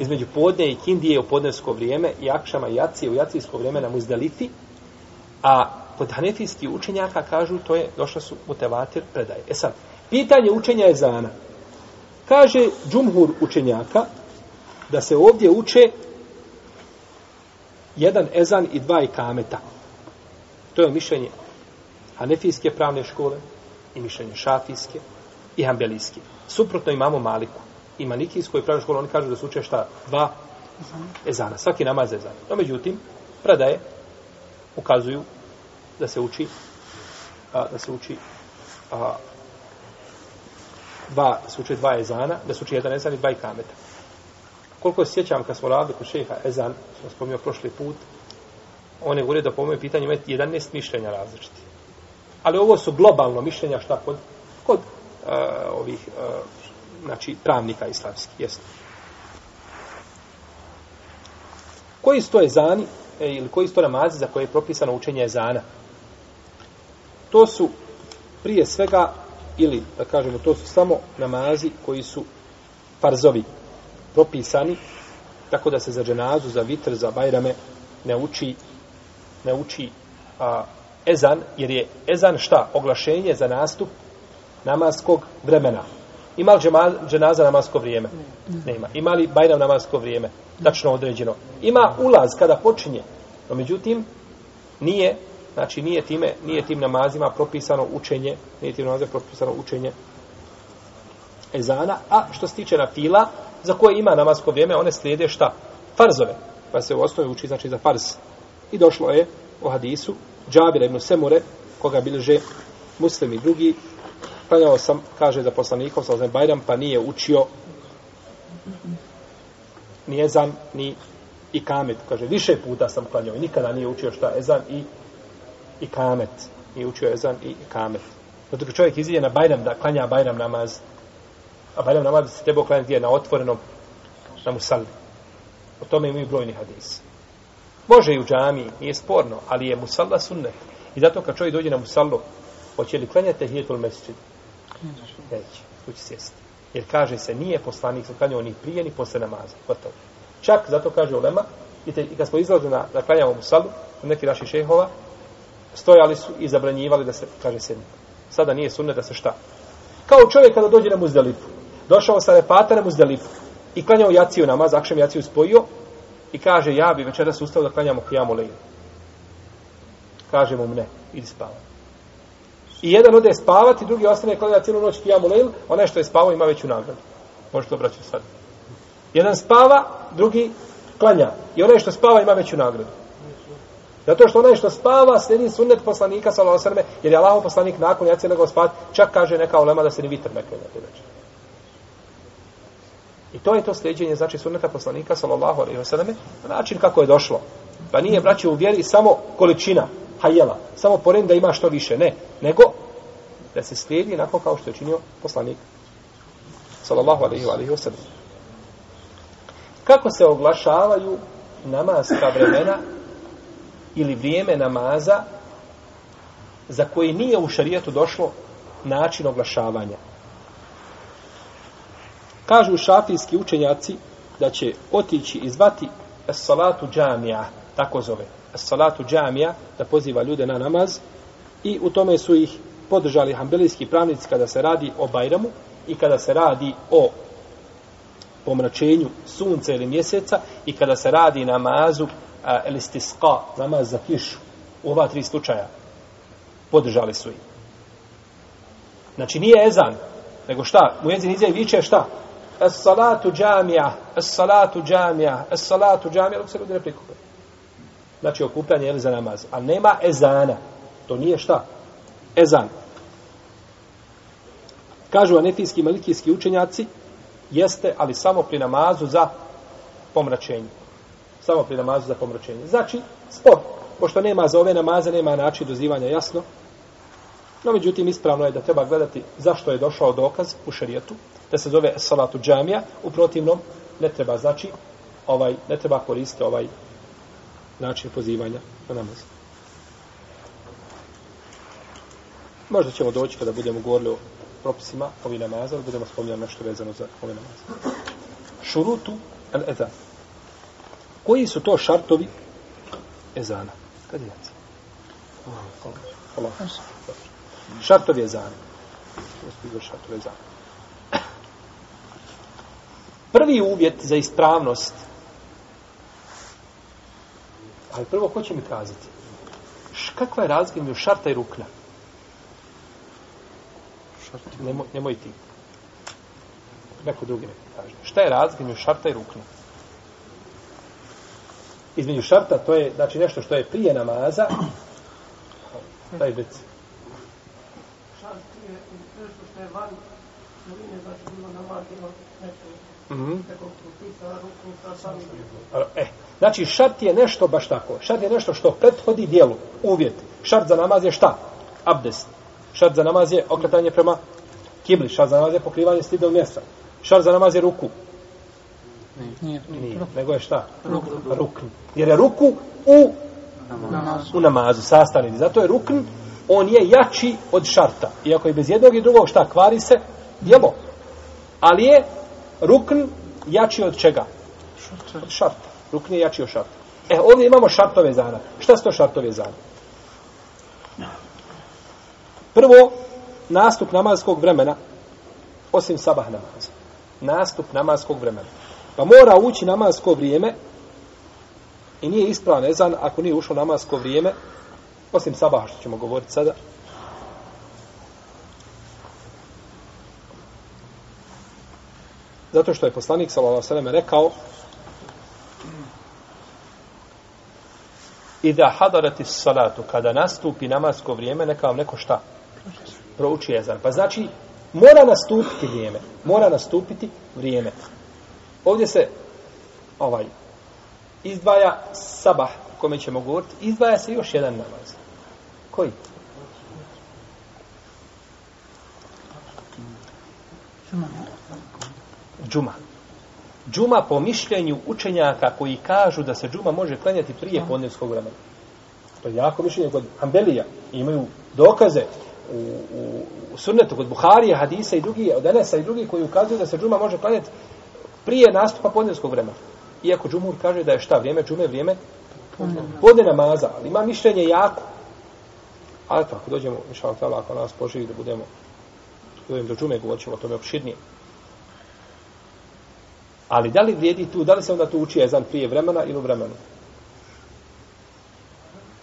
između podne i kindije u podnevsko vrijeme i akšama i jacije u jacijsko vrijeme na muzdalifi, a kod hanefijskih učenjaka kažu to je, došla su mutevatir predaje. E sad, pitanje učenja je zana. Kaže džumhur učenjaka da se ovdje uče jedan ezan i dva ikameta. To je mišljenje hanefijske pravne škole i mišljenje šafijske i hambelijske. Suprotno imamo Maliku i Manikijskoj pravnoj školi, oni kažu da se uče šta? Dva ezana. Svaki namaz je ezan. No, međutim, predaje ukazuju da se uči a, da se uči a, dva, da se uče dva ezana, da se uči jedan ezan i dva ikameta. Koliko se sjećam kad smo radili kod šeha ezan, smo spomnio prošli put, on je govorio da po mojem pitanju ima 11 mišljenja različiti. Ali ovo su globalno mišljenja šta kod, kod uh, ovih uh, znači pravnika islamskih. Jeste. Koji su to ezani e, ili koji su to namazi za koje je propisano učenje ezana? To su prije svega ili da kažemo to su samo namazi koji su farzovi propisani tako da se za dženazu, za vitr, za bajrame ne uči ne uči a, ezan, jer je ezan šta? Oglašenje za nastup namaskog vremena. Ima li dženaza namasko vrijeme? Nema. Ima li bajram namasko vrijeme? Tačno određeno. Ima ulaz kada počinje. No, međutim, nije, znači nije time, nije tim namazima propisano učenje, nije tim namazima propisano učenje ezana, a što se tiče na fila, za koje ima namasko vrijeme, one slijede šta? Farzove. Pa se u osnovi uči, znači, za farz. I došlo je u hadisu Džabir ibn Semure, koga bilže muslim i drugi, klanjao sam, kaže za poslanikom, sa ozem Bajram, pa nije učio ni ezan, ni i kamet. Kaže, više puta sam klanjao i nikada nije učio šta ezan i, i kamet. I učio ezan i kamet. Zato kad čovjek izidje na Bajram, da klanja Bajram namaz, a Bajram namaz se trebao klanjati gdje na otvorenom, na musalli. O tome imaju brojni hadisi. Može i u džami, nije sporno, ali je musalla sunnet. I zato kad čovjek dođe na musallu, hoće li klanjati tehijetul mesčid? Neće, tu će sjesti. Jer kaže se, nije poslanik klanjao ni prije, ni posle namaza. Gotovo. Čak, zato kaže Ulema, i, te, i kad smo izlazili na, da klanjamo musallu, neki naši šehova, stojali su i zabranjivali da se, kaže se, sada nije sunnet da se šta. Kao čovjek kada dođe na muzdelifu. Došao sa repata na muzdelifu i klanjao jaciju namaz, akšem jaciju spojio, i kaže ja bi večeras ustao da klanjamo kijamu lejlu. Kaže mu ne, idi spavati. I jedan ode spavati, drugi ostane klanja cijelu noć kijamu lejlu, onaj što je spavao ima veću nagradu. Možete obraćati sad. Jedan spava, drugi klanja. I onaj što spava ima veću nagradu. Zato što onaj što spava slijedi sunnet poslanika sallallahu alejhi ve selleme, jer je Allahov poslanik nakon jacije nego spat, čak kaže neka ulema da se ni vitr ne klanja te večeri. I to je to sljeđenje, znači sunneta poslanika, sallallahu alaihi wasallam, na način kako je došlo. Pa nije, braće, u vjeri samo količina hajela, samo pored da ima što više, ne, nego da se slijedi onako kao što je činio poslanik, sallallahu alaihi wasallam. Kako se oglašavaju namazka vremena ili vrijeme namaza za koji nije u šarijetu došlo način oglašavanja. Kažu šafijski učenjaci da će otići i zvati salatu džamija, tako zove, salatu džamija, da poziva ljude na namaz i u tome su ih podržali hambelijski pravnici kada se radi o Bajramu i kada se radi o pomračenju sunca ili mjeseca i kada se radi namazu elistisqa, namaz za kišu. U ova tri slučaja podržali su ih. Znači nije ezan, nego šta? Mu jezin izjavi viče šta? Es salatu džamija, es salatu džamija, es salatu džamija, dok se ljudi ne prikupaju. Znači okupljanje je za namaz. A nema ezana. To nije šta? Ezan. Kažu anefijski malikijski učenjaci, jeste, ali samo pri namazu za pomračenje. Samo pri namazu za pomračenje. Znači, spor. pošto nema za ove namaze, nema način dozivanja jasno, No, međutim, ispravno je da treba gledati zašto je došao dokaz u šarijetu, da se zove salatu džamija, u protivnom ne treba, znači, ovaj, ne treba koristiti ovaj način pozivanja na namaz. Možda ćemo doći kada budemo govorili o propisima ovih namaza, ali budemo spominjali nešto vezano za ove namaze. Šurutu al ezan. Koji su to šartovi ezana? Kad je jaci? Allah. Allah. Šartov je zan. Šartov je zan. Prvi uvjet za ispravnost ali prvo ko će mi kazati kakva je razlika među šarta i rukna nemoj, nemoj ti neko drugi neko kaže šta je razlika među šarta i rukna Između šarta, to je znači nešto što je prije namaza. Daj reci. šart je nešto što je van novine, znači bilo namaz, bilo nešto, sa sami. E, znači šart je nešto baš tako. Šart je nešto što prethodi dijelu, uvjet. Šart za namaz je šta? Abdest. Šart za namaz je okretanje prema kibli. Šart za namaz je pokrivanje stidnog mjesta. Šart za namaz je ruku. Nije. Nije, nego je šta? Rukn. Jer je ruku u, u namazu, sastavni. dio. Zato je rukn, on je jači od šarta. Iako je bez jednog i drugog šta, kvari se djelo. Ali je rukn jači od čega? Od šarta. Rukn je jači od šarta. E, ovdje imamo šartove zana. Šta su to šartove zana? Prvo, nastup namazskog vremena, osim sabah namaza. Nastup namazskog vremena. Pa mora ući namasko vrijeme i nije ispravan ezan ako nije ušlo namasko vrijeme, osim sabaha što ćemo govoriti sada. Zato što je poslanik sallallahu alejhi ve sellem rekao Ida hadarati salatu, kada nastupi namasko vrijeme, neka vam neko šta? Prouči ezan. Pa znači, mora nastupiti vrijeme. Mora nastupiti vrijeme. Ovdje se ovaj izdvaja sabah, o kome ćemo govoriti, izdvaja se još jedan namaz. Koji? Džuma. Džuma po mišljenju učenjaka koji kažu da se džuma može klanjati prije podnevskog vremena. To je jako mišljenje kod Ambelija. Imaju dokaze u, u, u sunnetu kod Buharije, Hadisa i drugi, od Enesa i drugi koji ukazuju da se džuma može klanjati prije nastupa podnevskog vremena. Iako džumur kaže da je šta vrijeme džume, vrijeme podne namaza, ali ima mišljenje jako. Ali to, ako dođemo, inša Allah, ako nas poživi da budemo dođemo do džume, govorit ćemo o tome opširnije. Ali da li vrijedi tu, da li se onda tu uči ezan prije vremena ili u vremenu?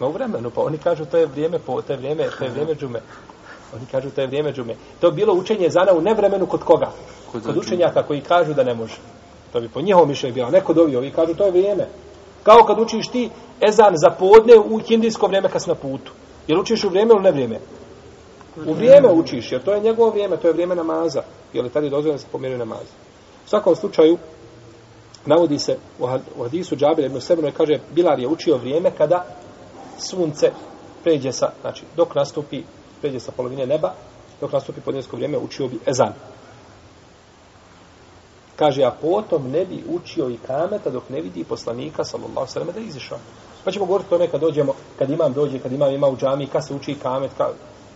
Ma u vremenu, pa oni kažu to je vrijeme, po, to je vrijeme, to je vrijeme džume. Oni kažu to je vrijeme džume. To je bilo učenje ezana u nevremenu kod koga? Kod Kod učenjaka koji kažu da ne može. To bi po njihovom mišljenju bilo. Neko dovi, ovi kažu to je vrijeme. Kao kad učiš ti ezan za podne u hindijsko vrijeme kad si na putu. Jel učiš u vrijeme ili ne vrijeme? U vrijeme učiš, jer to je njegovo vrijeme, to je vrijeme namaza. Jer tada dozvoljeno da se pomjeruje namaz. U svakom slučaju, navodi se u u hadisu Džabir ibn Sebno kaže Bilal je učio vrijeme kada sunce pređe sa, znači dok nastupi, pređe sa polovine neba, dok nastupi podnesko vrijeme, učio bi ezan. Kaže, a potom ne bi učio i kameta dok ne vidi poslanika, sallallahu sallam, da je izišao. Pa ćemo govoriti o tome kad dođemo, kad imam dođe, kad imam ima u džami, kad se uči i kamet, kad,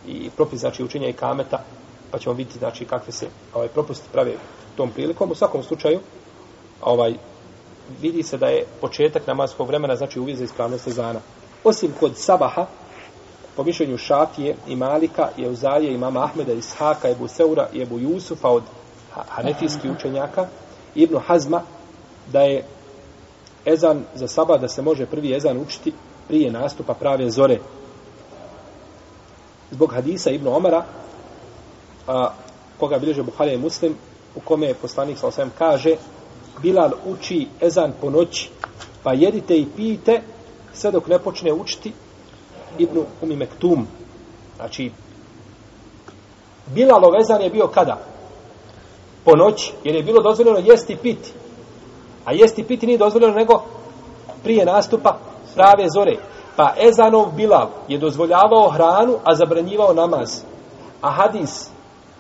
i propis, znači učenja i kameta, pa ćemo vidjeti, znači, kakve se ovaj, propusti prave tom prilikom. U svakom slučaju, ovaj, vidi se da je početak namaskog vremena, znači uvijek za ispravnost ezana. Osim kod sabaha, po mišljenju Šafije i Malika, i Euzaje, i mama Ahmeda, Ishaka, Ebu Seura i Ebu Jusufa od ha- učenjaka, Ibnu Hazma, da je ezan za saba, da se može prvi ezan učiti prije nastupa prave zore. Zbog hadisa Ibnu Omara, a, koga bilježe Buharija i Muslim, u kome je poslanik sa osvijem kaže Bilal uči ezan po noći, pa jedite i pijte sve dok ne počne učiti Ibnu Umi Mektum. Znači, Bilalov ezan je bio kada? Po noći, jer je bilo dozvoljeno jesti i piti. A jesti i piti nije dozvoljeno nego prije nastupa prave zore. Pa Ezanov Bilal je dozvoljavao hranu, a zabranjivao namaz. A hadis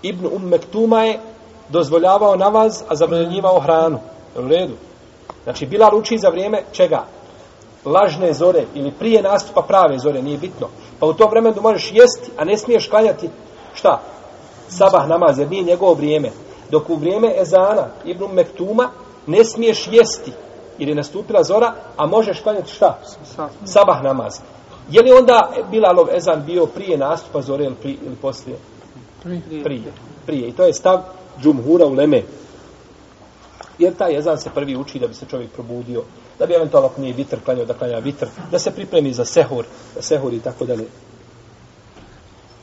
Ibn Um Mektuma je dozvoljavao namaz, a zabranjivao hranu. U redu. Znači, Bilal uči za vrijeme čega? Lažne zore ili prije nastupa prave zore, nije bitno. Pa u tom vremenu možeš jesti, a ne smiješ klanjati šta? Sabah namaz, jer nije njegovo vrijeme. Dok u vrijeme Ezana, Ibn Um Mektuma, ne smiješ jesti, jer je nastupila zora, a možeš klanjati šta? Sabah namaz. Je li onda Bilalov ezan bio prije nastupa zore ili, prije, ili poslije? Prije. Prije. I to je stav džumhura u Leme. Jer taj ezan se prvi uči da bi se čovjek probudio, da bi eventualno ako nije vitr klanjao da klanja vitr, da se pripremi za sehur, sehur i tako dalje.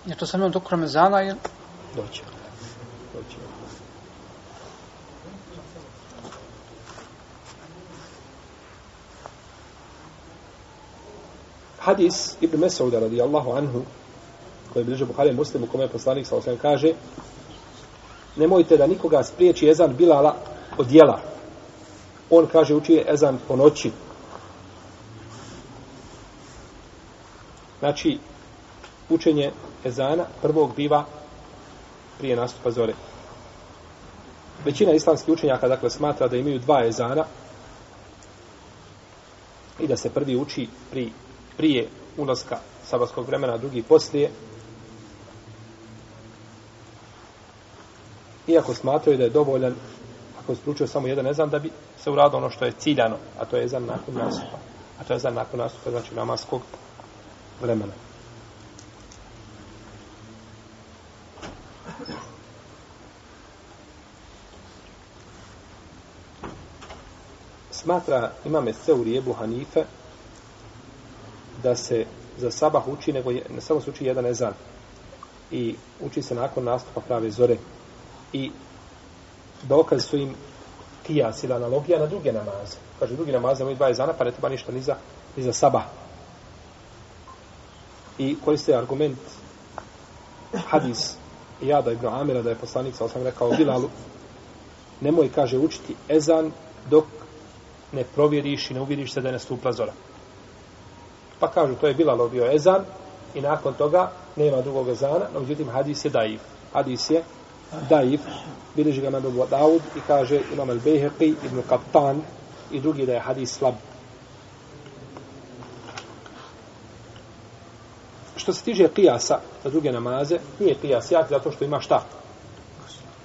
Je to samo dok Ramazana ili Doći. Doći. Hadis Ibn Mesauda radijallahu anhu koji je bliže Buhari muslim u kome je poslanik sa osvijem kaže nemojte da nikoga spriječi ezan Bilala od jela. On kaže uči je ezan po noći. Znači, učenje ezana prvog biva prije nastupa zore. Većina islamskih učenjaka dakle smatra da imaju dva ezana i da se prvi uči pri, prije ulaska sabatskog vremena, drugi poslije. Iako smatraju da je dovoljan ako je spručio samo jedan ezan da bi se uradilo ono što je ciljano, a to je ezan nakon nastupa. A to je ezan nakon nastupa, znači namaskog vremena. smatra imame Seuri Ebu Hanife da se za sabah uči, nego je, ne samo se uči jedan ezan i uči se nakon nastupa prave zore i dokaz su im kijas ili analogija na druge namaze. Kaže, drugi namaze imaju dva ezana, pa ne treba ništa ni za, ni za sabah. I koji argument hadis Jada ibn Amira da je poslanik sam rekao Bilalu nemoj, kaže, učiti ezan dok ne provjeriš i ne uvjeriš se da je nastupla zora. Pa kažu, to je Bilal bio ezan i nakon toga nema drugog ezana, no međutim hadis je daif. Hadis je daif, bilježi ga Mebu Daud i kaže Imam al-Bejheqi, Ibn Kaptan i drugi da je hadis slab. Što se tiže kijasa za druge namaze, nije kijas jak zato što ima šta?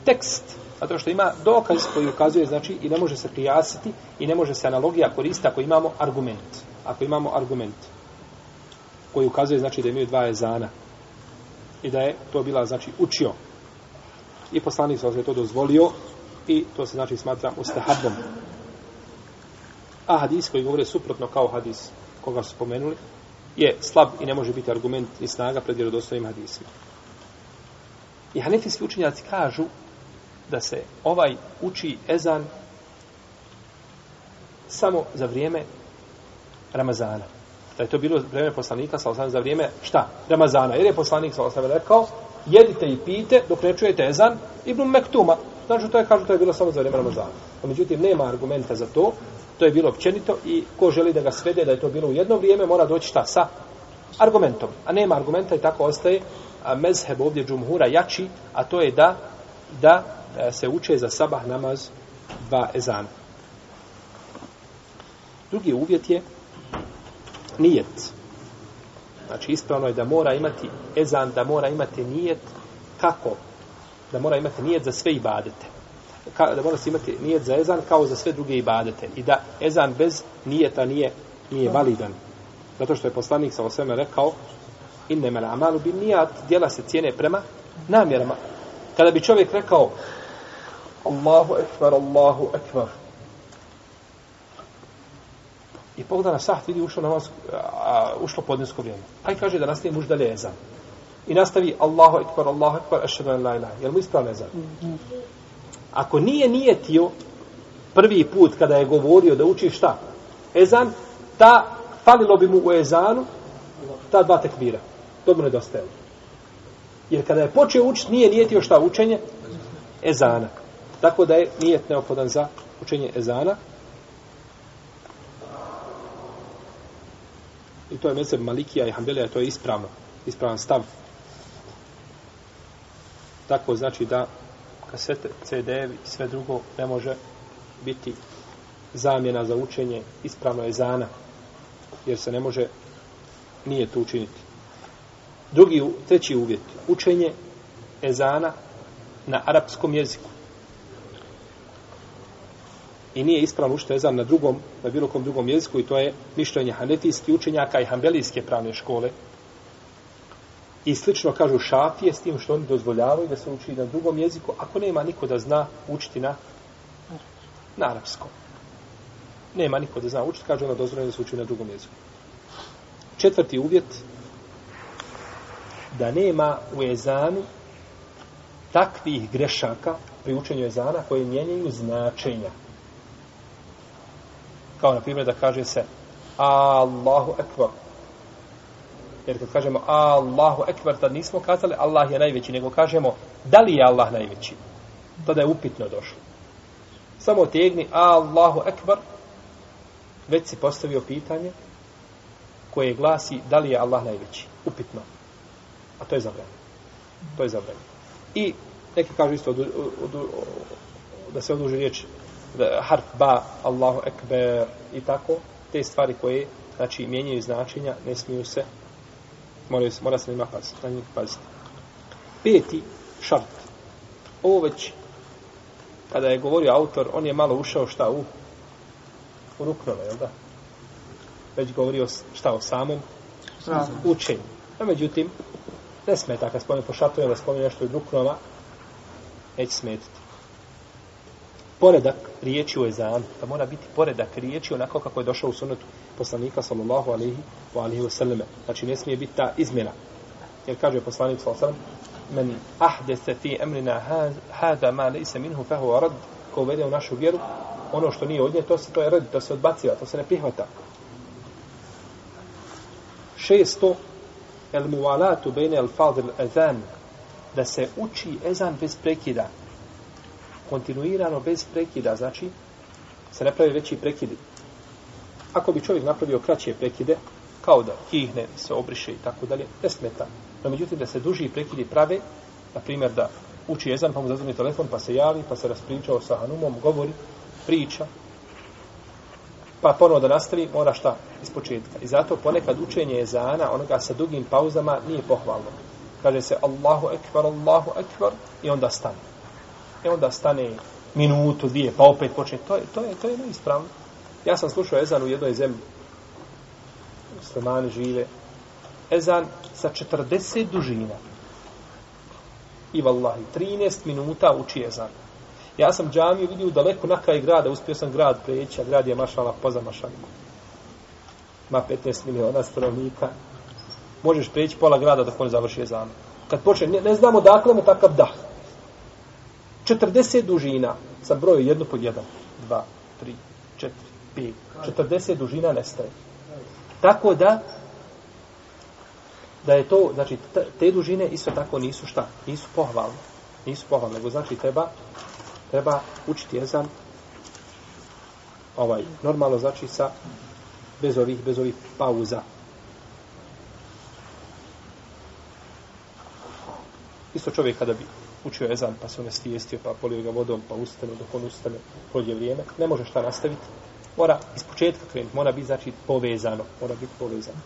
Tekst Zato što ima dokaz koji ukazuje, znači, i ne može se kijasiti i ne može se analogija koristiti ako imamo argument. Ako imamo argument koji ukazuje, znači, da imaju dva ezana i da je to bila, znači, učio. I poslanik se to dozvolio i to se, znači, smatra ustahabom. A hadis koji govore suprotno kao hadis koga su spomenuli, je slab i ne može biti argument i snaga pred vjerodostojnim hadisima. I hanefijski učinjaci kažu da se ovaj uči ezan samo za vrijeme Ramazana. Da je to bilo vrijeme poslanika sa za vrijeme šta? Ramazana. Jer je poslanik sa osam rekao jedite i pijte dok ne čujete ezan Ibn Mektuma. Znači to je, kažu, to je bilo samo za vrijeme Ramazana. A međutim, nema argumenta za to. To je bilo općenito i ko želi da ga svede da je to bilo u jedno vrijeme, mora doći šta? Sa argumentom. A nema argumenta i tako ostaje a mezheb ovdje džumhura jači, a to je da da e, se uče za sabah namaz dva ezana. Drugi uvjet je nijet. Znači ispravno je da mora imati ezan, da mora imati nijet kako? Da mora imati nijet za sve ibadete. Ka, da mora se imati nijet za ezan kao za sve druge ibadete. I da ezan bez nijeta nije, nije validan. Zato što je poslanik sa osveme rekao inne mele amalu bin nijat, dijela se cijene prema namjerama. Kada bi čovjek rekao Allahu ekvar, Allahu ekvar. I pogleda na saht, vidi ušlo, namaz, a, ušlo podnesko vrijeme. Aj kaže da nastavi muž dalje ezan. I nastavi Allahu ekvar, Allahu ekvar, ašhedu en la ilaha. Jel mu ispravno ezan? Ako nije nijetio prvi put kada je govorio da uči šta? Ezan, ta falilo bi mu u ezanu ta dva tekbira. To mu nedostaje. Jer kada je počeo učiti, nije nijetio šta učenje? Ezana. Tako da je nijet neophodan za učenje ezana. I to je mezeb Malikija i Hanbelija, to je ispravno, ispravan stav. Tako znači da kasete, CD-evi i sve drugo ne može biti zamjena za učenje ispravno ezana, jer se ne može nije to učiniti. Drugi, treći uvjet, učenje ezana na arapskom jeziku i nije ispravno učiti ezan na drugom, na bilo kom drugom jeziku i to je mišljenje hanetijskih učenjaka i hambelijske pravne škole. I slično kažu šafije s tim što oni dozvoljavaju da se uči na drugom jeziku, ako nema niko da zna učiti na, na arapskom. Nema niko da zna učiti, kaže ona dozvoljeno da se uči na drugom jeziku. Četvrti uvjet, da nema u ezanu takvih grešaka pri učenju ezana koje mijenjaju značenja kao na primjer da kaže se Allahu ekvar Jer kad kažemo Allahu Ekbar, tad nismo kazali Allah je najveći, nego kažemo da li je Allah najveći. Tada je upitno došlo. Samo tegni Allahu Ekbar, već si postavio pitanje koje glasi da li je Allah najveći. Upitno. A to je zabranjeno. To je zabranjeno. I neki kažu isto od, od, da se oduži riječ harf ba, Allahu ekber i tako. Te stvari koje znači mijenjaju značenja, ne smiju se moraju se, mora se njima paziti, na njih paziti. Peti šart. Ovo već kada je govorio autor, on je malo ušao šta u u ruknove, jel da? Već govorio šta o samom učenju. A međutim, ne smeta kad spomenu po šartu, da spomenu nešto od ruknova, neće smetiti. Poredak riječi u ezanu, da mora biti poredak riječi onako kako je došao u sunetu poslanika sallallahu alaihi wa alihi wasallam. Znači ne smije biti ta izmjena. Jer kaže poslanik sallallahu alaihi wasallam men ahdese fi emrina hada ma lejse minhu fehu arad ko uvede u našu vjeru ono što nije od nje, to se to je rad, to se odbaciva, to se ne prihvata. Šesto, el muvalatu bejne el fadil ezan, da se uči ezan bez prekida. Kontinuirano bez prekida, znači, se ne pravi veći prekidi. Ako bi čovjek napravio kraće prekide, kao da kihne, se obriše i tako dalje, ne smeta. No, međutim, da se duži prekidi prave, na primjer da uči ezan, pa mu zazvoni telefon, pa se javi, pa se raspričao sa Hanumom, govori, priča, pa ponovo da nastavi, mora šta? Iz početka. I zato ponekad učenje ezana, onoga sa dugim pauzama, nije pohvalno. Kaže se Allahu ekvar, Allahu ekvar, i onda stane. E onda stane minutu, dvije, pa opet počne. To je, to je, to je neispravno. Ja sam slušao ezan u jednoj zemlji. Muslimani žive. Ezan sa 40 dužina. I vallahi, 13 minuta uči ezan. Ja sam džamiju vidio daleko na kraj grada, uspio sam grad preći, a grad je mašala poza mašalima. Ma 15 miliona stanovnika. Možeš preći pola grada dok on završi ezan. Kad počne, ne, ne znamo dakle mu takav dah. 40 dužina sa broju 1 po 1, 2, 3, 4, 5. 40 dužina nestaje. Tako da, da je to, znači, te dužine isto tako nisu šta? Nisu pohvalne. Nisu pohvalne, nego znači treba treba učiti jezan ovaj, normalno znači sa bez ovih, bez ovih pauza. Isto čovjek kada bi učio ezan, pa se on stijestio, pa polio ga vodom, pa ustane, dok on ustane, prođe vrijeme, ne može šta nastaviti. Mora iz početka krenuti, mora biti znači povezano, mora biti povezano.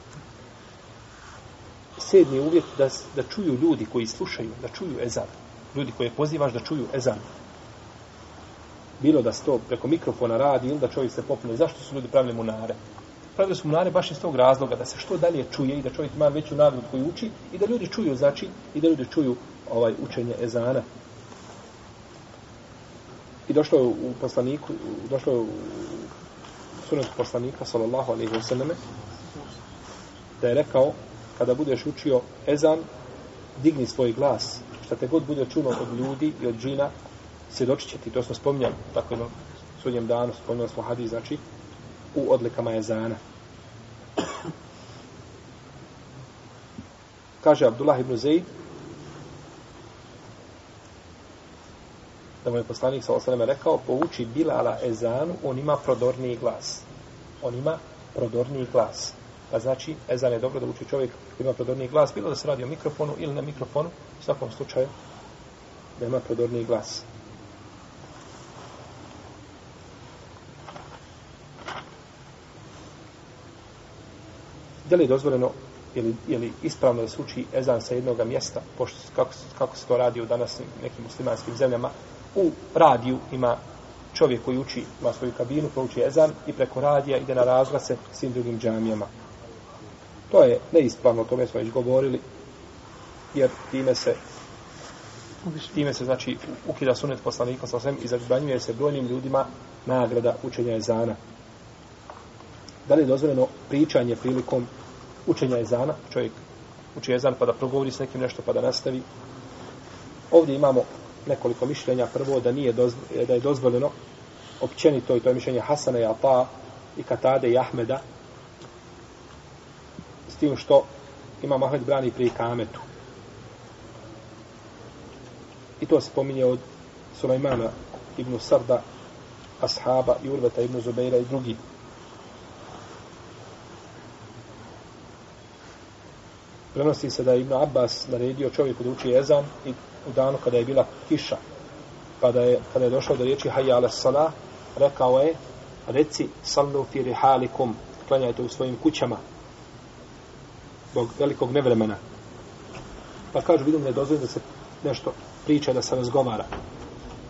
Sedmi uvjet da, da čuju ljudi koji slušaju, da čuju ezan. Ljudi koje pozivaš da čuju ezan bilo da sto preko mikrofona radi ili da čovjek se popne. Zašto su ljudi pravili munare? Pravili su munare baš iz tog razloga da se što dalje čuje i da čovjek ima veću nagradu koju uči i da ljudi čuju, znači, i da ljudi čuju ovaj učenje ezana. I došlo je u poslaniku, došlo je u sunetu poslanika, sallallahu alaihi wa sallam, da je rekao, kada budeš učio ezan, digni svoj glas, šta te god bude čuno od ljudi i od džina, svjedočit će ti, to smo spominjali, tako jednom sudnjem danu, spominjali smo hadis, znači, u odlikama ezana. Kaže Abdullah ibn Zaid, da mu je poslanik sa osaleme rekao, pouči Bilala ezanu, on ima prodorniji glas. On ima prodorniji glas. Pa znači, ezan je dobro da uči čovjek koji ima prodorniji glas, bilo da se radi o mikrofonu ili na mikrofonu, u svakom slučaju, da ima prodorniji glas. Da li dozvoljeno, je li, je li ispravno da se uči ezan sa jednog mjesta, pošto kako, kako se to radi u danas nekim muslimanskim zemljama, u radiju ima čovjek koji uči, ima svoju kabinu, prouči ezan i preko radija ide na razglase svim drugim džamijama. To je neispravno, o tome smo već govorili, jer time se time se znači ukida sunet poslanika sa svem i zabranjuje se brojnim ljudima nagrada učenja ezana. Da li je dozvoljeno pričanje prilikom učenja ezana, čovjek uči ezan pa da progovori s nekim nešto pa da nastavi. Ovdje imamo nekoliko mišljenja. Prvo da nije dozvoljeno, da je dozvoljeno općenito i to je mišljenje Hasana i Ata i Katade i Ahmeda s tim što ima Mahmed brani pri kametu. I to se pominje od Sulejmana ibn Sarda, ashaba i Urveta ibn Zubeira i drugi. Prenosi se da je Ibn Abbas naredio čovjeku da uči ezan i u danu kada je bila kiša, kada je, kada je došao do riječi hayya ala salah, rekao je, reci sallu fi rihalikum, klanjajte u svojim kućama, zbog velikog nevremena. Pa kažu, vidim da je dozvoljeno da se nešto priča, da se razgovara.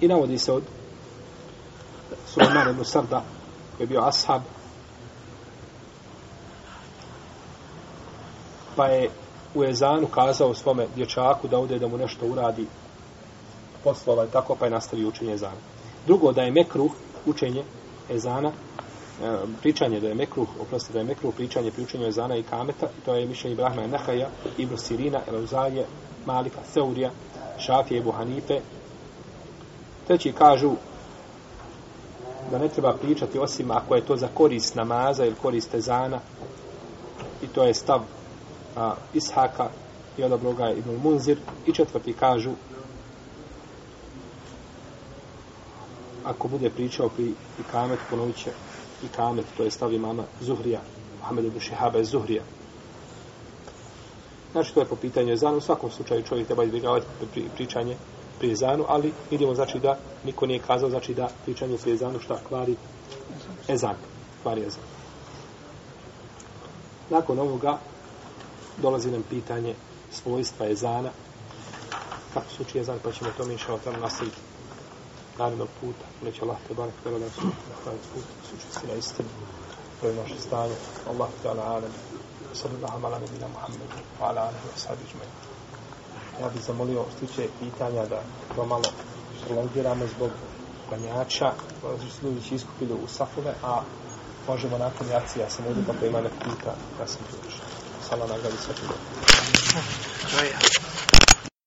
I navodi se od Sulejman ibn Sarda, koji je bio ashab, pa je u Ezanu kazao svome dječaku da ode da mu nešto uradi poslova i tako, pa je nastavio učenje Ezana. Drugo, da je mekruh učenje Ezana, e, pričanje da je mekruh, oprosti da je mekruh pričanje pri učenju Ezana i Kameta, to je mišljenje Ibrahima Nehaja, Ibn Sirina, Elauzaje, Malika, Seurija, Šafije, Ebu Hanife. Treći kažu da ne treba pričati osim ako je to za korist namaza ili korist Ezana i to je stav a, Ishaka i odabro ga je Ibn Munzir i četvrti kažu ako bude pričao pri ikamet ponovit će ikamet, to je stav imama Zuhrija Mohamed ibn Šihaba je Zuhrija. Znači to je po pitanju ezanu u svakom slučaju čovjek treba izbjegavati pri, pričanje pri ezanu, ali vidimo znači da niko nije kazao znači da pričanje pri ezanu šta kvari ezan kvari ezan. Nakon ovoga dolazi nam pitanje svojstva ezana, kako se uči ezan, pa ćemo to mi išao tamo nastaviti narednog puta, neće Allah te barak tebe da su na put, puta, suči si na istinu, to je naše stanje, Allah te ala alem, sallallahu ala nebina Muhammed, wa ala alihi wa sahbihi džmej. Ja bih zamolio što pitanja da to malo prolongiramo zbog klanjača, koji su ljudi iskupili u safove, a možemo nakon jacija, ja sam pa ovdje kako ima nek pita, ja sam tu ušao. Sala nagradi svakim dobro.